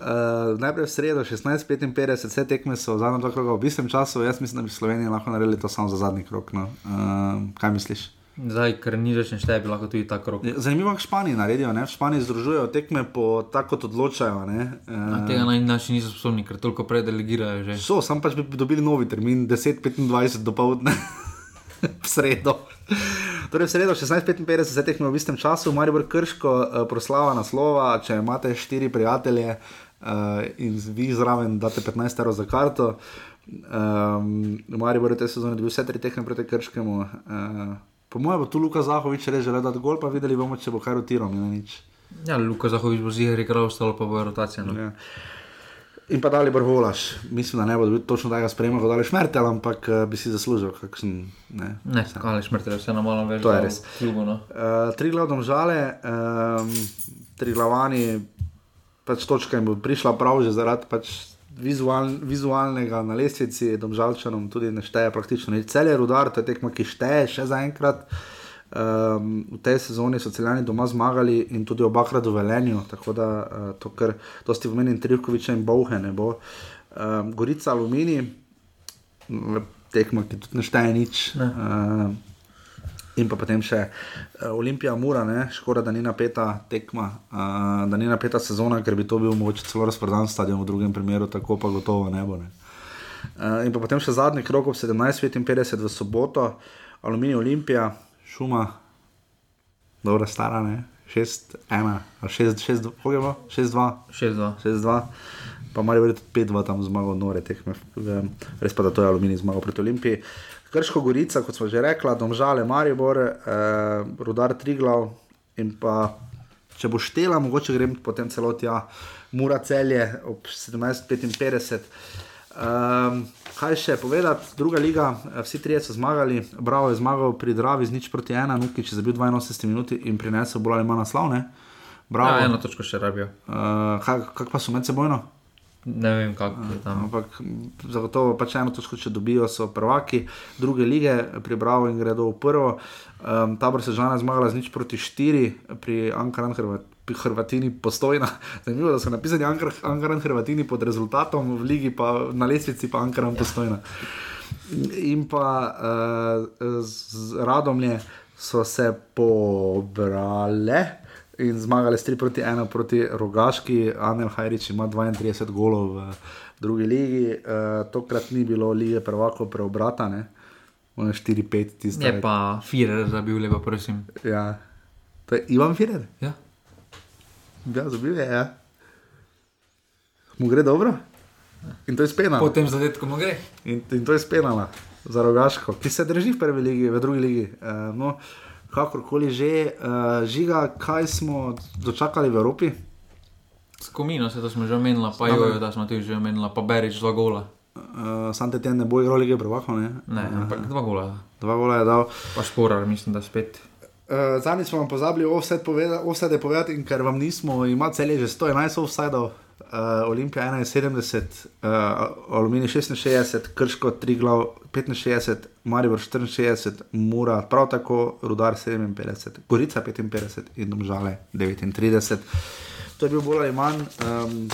Uh, najprej v sredo, 16:55, vse tekme so zadnja dva kroga v istem času, jaz mislim, da bi Slovenija lahko naredili to samo za zadnji krok. No. Uh, kaj misliš? Zdaj, ker ni več nešteje, bi lahko tudi ta krok. Ja, Zanimivo, kako Španiji naredijo. Ne? V Španiji združujejo tekme po tako, kot odločajo. Uh, tega naj naši niso sposobni, ker toliko predelegirajo že. So, sam pač bi dobili novi termin, 10:25 do povdne, v sredo. Torej, v sredo 16:55 se tekme v istem času, Maribor Krško, uh, proslava naslova, če imate štiri prijatelje uh, in vi zraven date 15 evrov za karto. Um, Maribor je te sezone dobil vse tri tekme proti Krškemu. Uh, Po mojem bo tu Luka Zahovič res želel dati gol, pa videli bomo, če bo kaj rotiral. Ja, Luka Zahovič bo zihar igral, ostalo pa bo rotacija. No. Ja. In pa dali Brvolaš, mislim, da ne bo točno tega sprejema, kot ali Šmertel, ampak uh, bi si zaslužil kakšen. Ne, ne ali Šmertel, vse na malo več. To je res. Klubu, no. uh, tri glavne žale, um, tri glavani, pač točka jim bo prišla prav že zaradi pač vizual, vizualnega na lestvici, domžalčanom tudi ne šteje praktično nič. Cel je rudar, to je tekma, ki šteje še zaenkrat. Um, v tej sezoni so celjani doma zmagali in tudi obakrat v Velenju, tako da uh, to, kar dosti v meni Trivkoviča in Bauhe ne bo. Um, Gorica Alumini, tekma, ki tudi ne šteje nič. Ne. Uh, In pa potem še uh, Olimpija, Mura, ne? škoda, da ni napeta tekma, uh, da ni napeta sezona, ker bi to bil mogoče celo razprodan stadion, v drugem primeru, tako pa gotovo ne bo. Ne? Uh, in pa potem še zadnji krok ob 17:55 v soboto, Aluminij, Olimpija, Šuma, dobro, stara, ne? 6-1, 6-2, 6-2, 6-2. Pa malo je tudi 5-2 tam zmagal, nore tekme, res pa da to je Aluminij zmagal proti Olimpiji. Krško Gorica, kot smo že rekli, Domžale, Maribor, eh, Rudar Triglav in pa če bo štela, mogoče grem potem celoti, ja, Mura celje ob 17:55. Um, kaj še povedati, druga liga, vsi trije so zmagali, Bravo je zmagal pri Dravi z nič proti ena, Nuki je zabil 82 minut in prinesel bolj ali manj naslovne. Ja, eno točko še rabijo. Uh, kaj, kaj pa so med sebojno? Ne vem, kako je tam. Ampak zagotovo pač eno točko, če dobijo, so prvaki druge lige, pribravo in gredo v prvo. Um, Tabor se žena zmagala z nič proti štiri, pri Ankaran Hrvatini postojna. Zanimivo, da so napisali Ankaran Hrvatini pod rezultatom v ligi, pa na lesvici pa Ankaran postojna. In pa uh, z Radomlje so se pobrale in zmagali s 3 proti 1 proti Rogaški, Anel Hajrič ima 32 golov v drugi ligi, uh, tokrat ni bilo lige prvako preobrata, ne. 4-5, tiste. Je pa Firer, da bi bil lepo, prosim. Ja, to je Ivan Firer. Ja, ja zabil je. Ja. Mu gre dobro? In to je spenalo. Po tem zadetku mu gre. In, in to je spenalo za rogaško, ki se drži v prvi ligi, v drugi ligi. Uh, no, kakorkoli že, uh, žiga, kaj smo dočakali v Evropi. Skomino se to smo že omenili, pa jo, da smo tudi že omenili, pa beriš dva gola. Uh, Sam te ne bo igral lige prvako, ne? Ne, ampak dva gola. Dva gola je dal. Pa šporar, mislim, da spet. Uh, Zadnjič smo vam pozabili offset povedati, offset povedati, in ker vam nismo, ima celje že 111 offsetov, uh, Olimpija 71, uh, Aluminij 66, Krško 3 glav 65, Maribor 64, Mura prav tako, Rudar 57, Gorica 55 in Domžale 39. To je bil bolj ali manj um,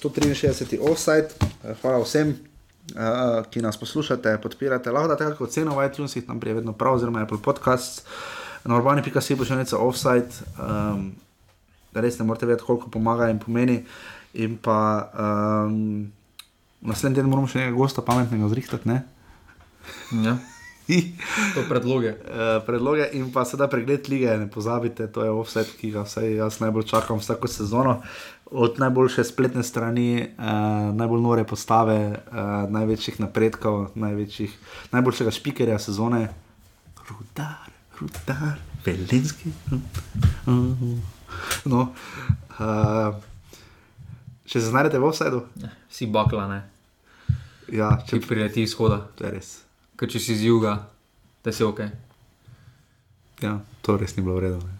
163 offset, uh, hvala vsem. Uh, ki nas poslušate, podpirate, lahko da tako ceno v iTunesih, tam je vedno prav, oziroma Apple Podcasts, na urbani.si bo še nekaj offside, um, res ne morete vedeti, koliko pomaga in pomeni. In pa um, naslednji teden moramo še nekaj gosta pametnega zrihtati. Ne? Ja. To predloge. Uh, predloge in pa sedaj pregled lige, ne pozabite, to je offset, ki ga vsaj jaz najbolj čakam vsako sezono. Od najboljše spletne strani, uh, najbolj nore postave, uh, največjih napredkov, največjih, najboljšega špikerja sezone, rudar, rudar, velinski. No, uh, če se znajdete v offsetu, Si bakla, ne. ja, Če če prideti izhoda, je res. ker če si z juga, da si ok. Ja, to res ni bilo v redu. Ne.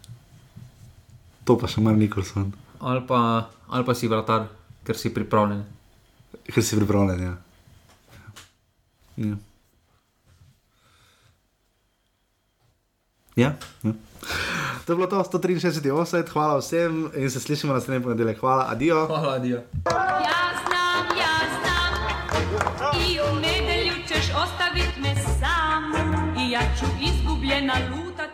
To pa še mar Nikolson, Ali pa, ali pa si vratar, ker si pripravljen. ker si pripravljen. Ja. Ja. Ja, ja. To je bilo to 163 offset, hvala vsem in se slišimo naslednji ponedeljek. Hvala, adijo. Hvala, adijo. Ja znam, ja znam I u nedelju ćeš ostavit me sam I ja ću izgubljena luka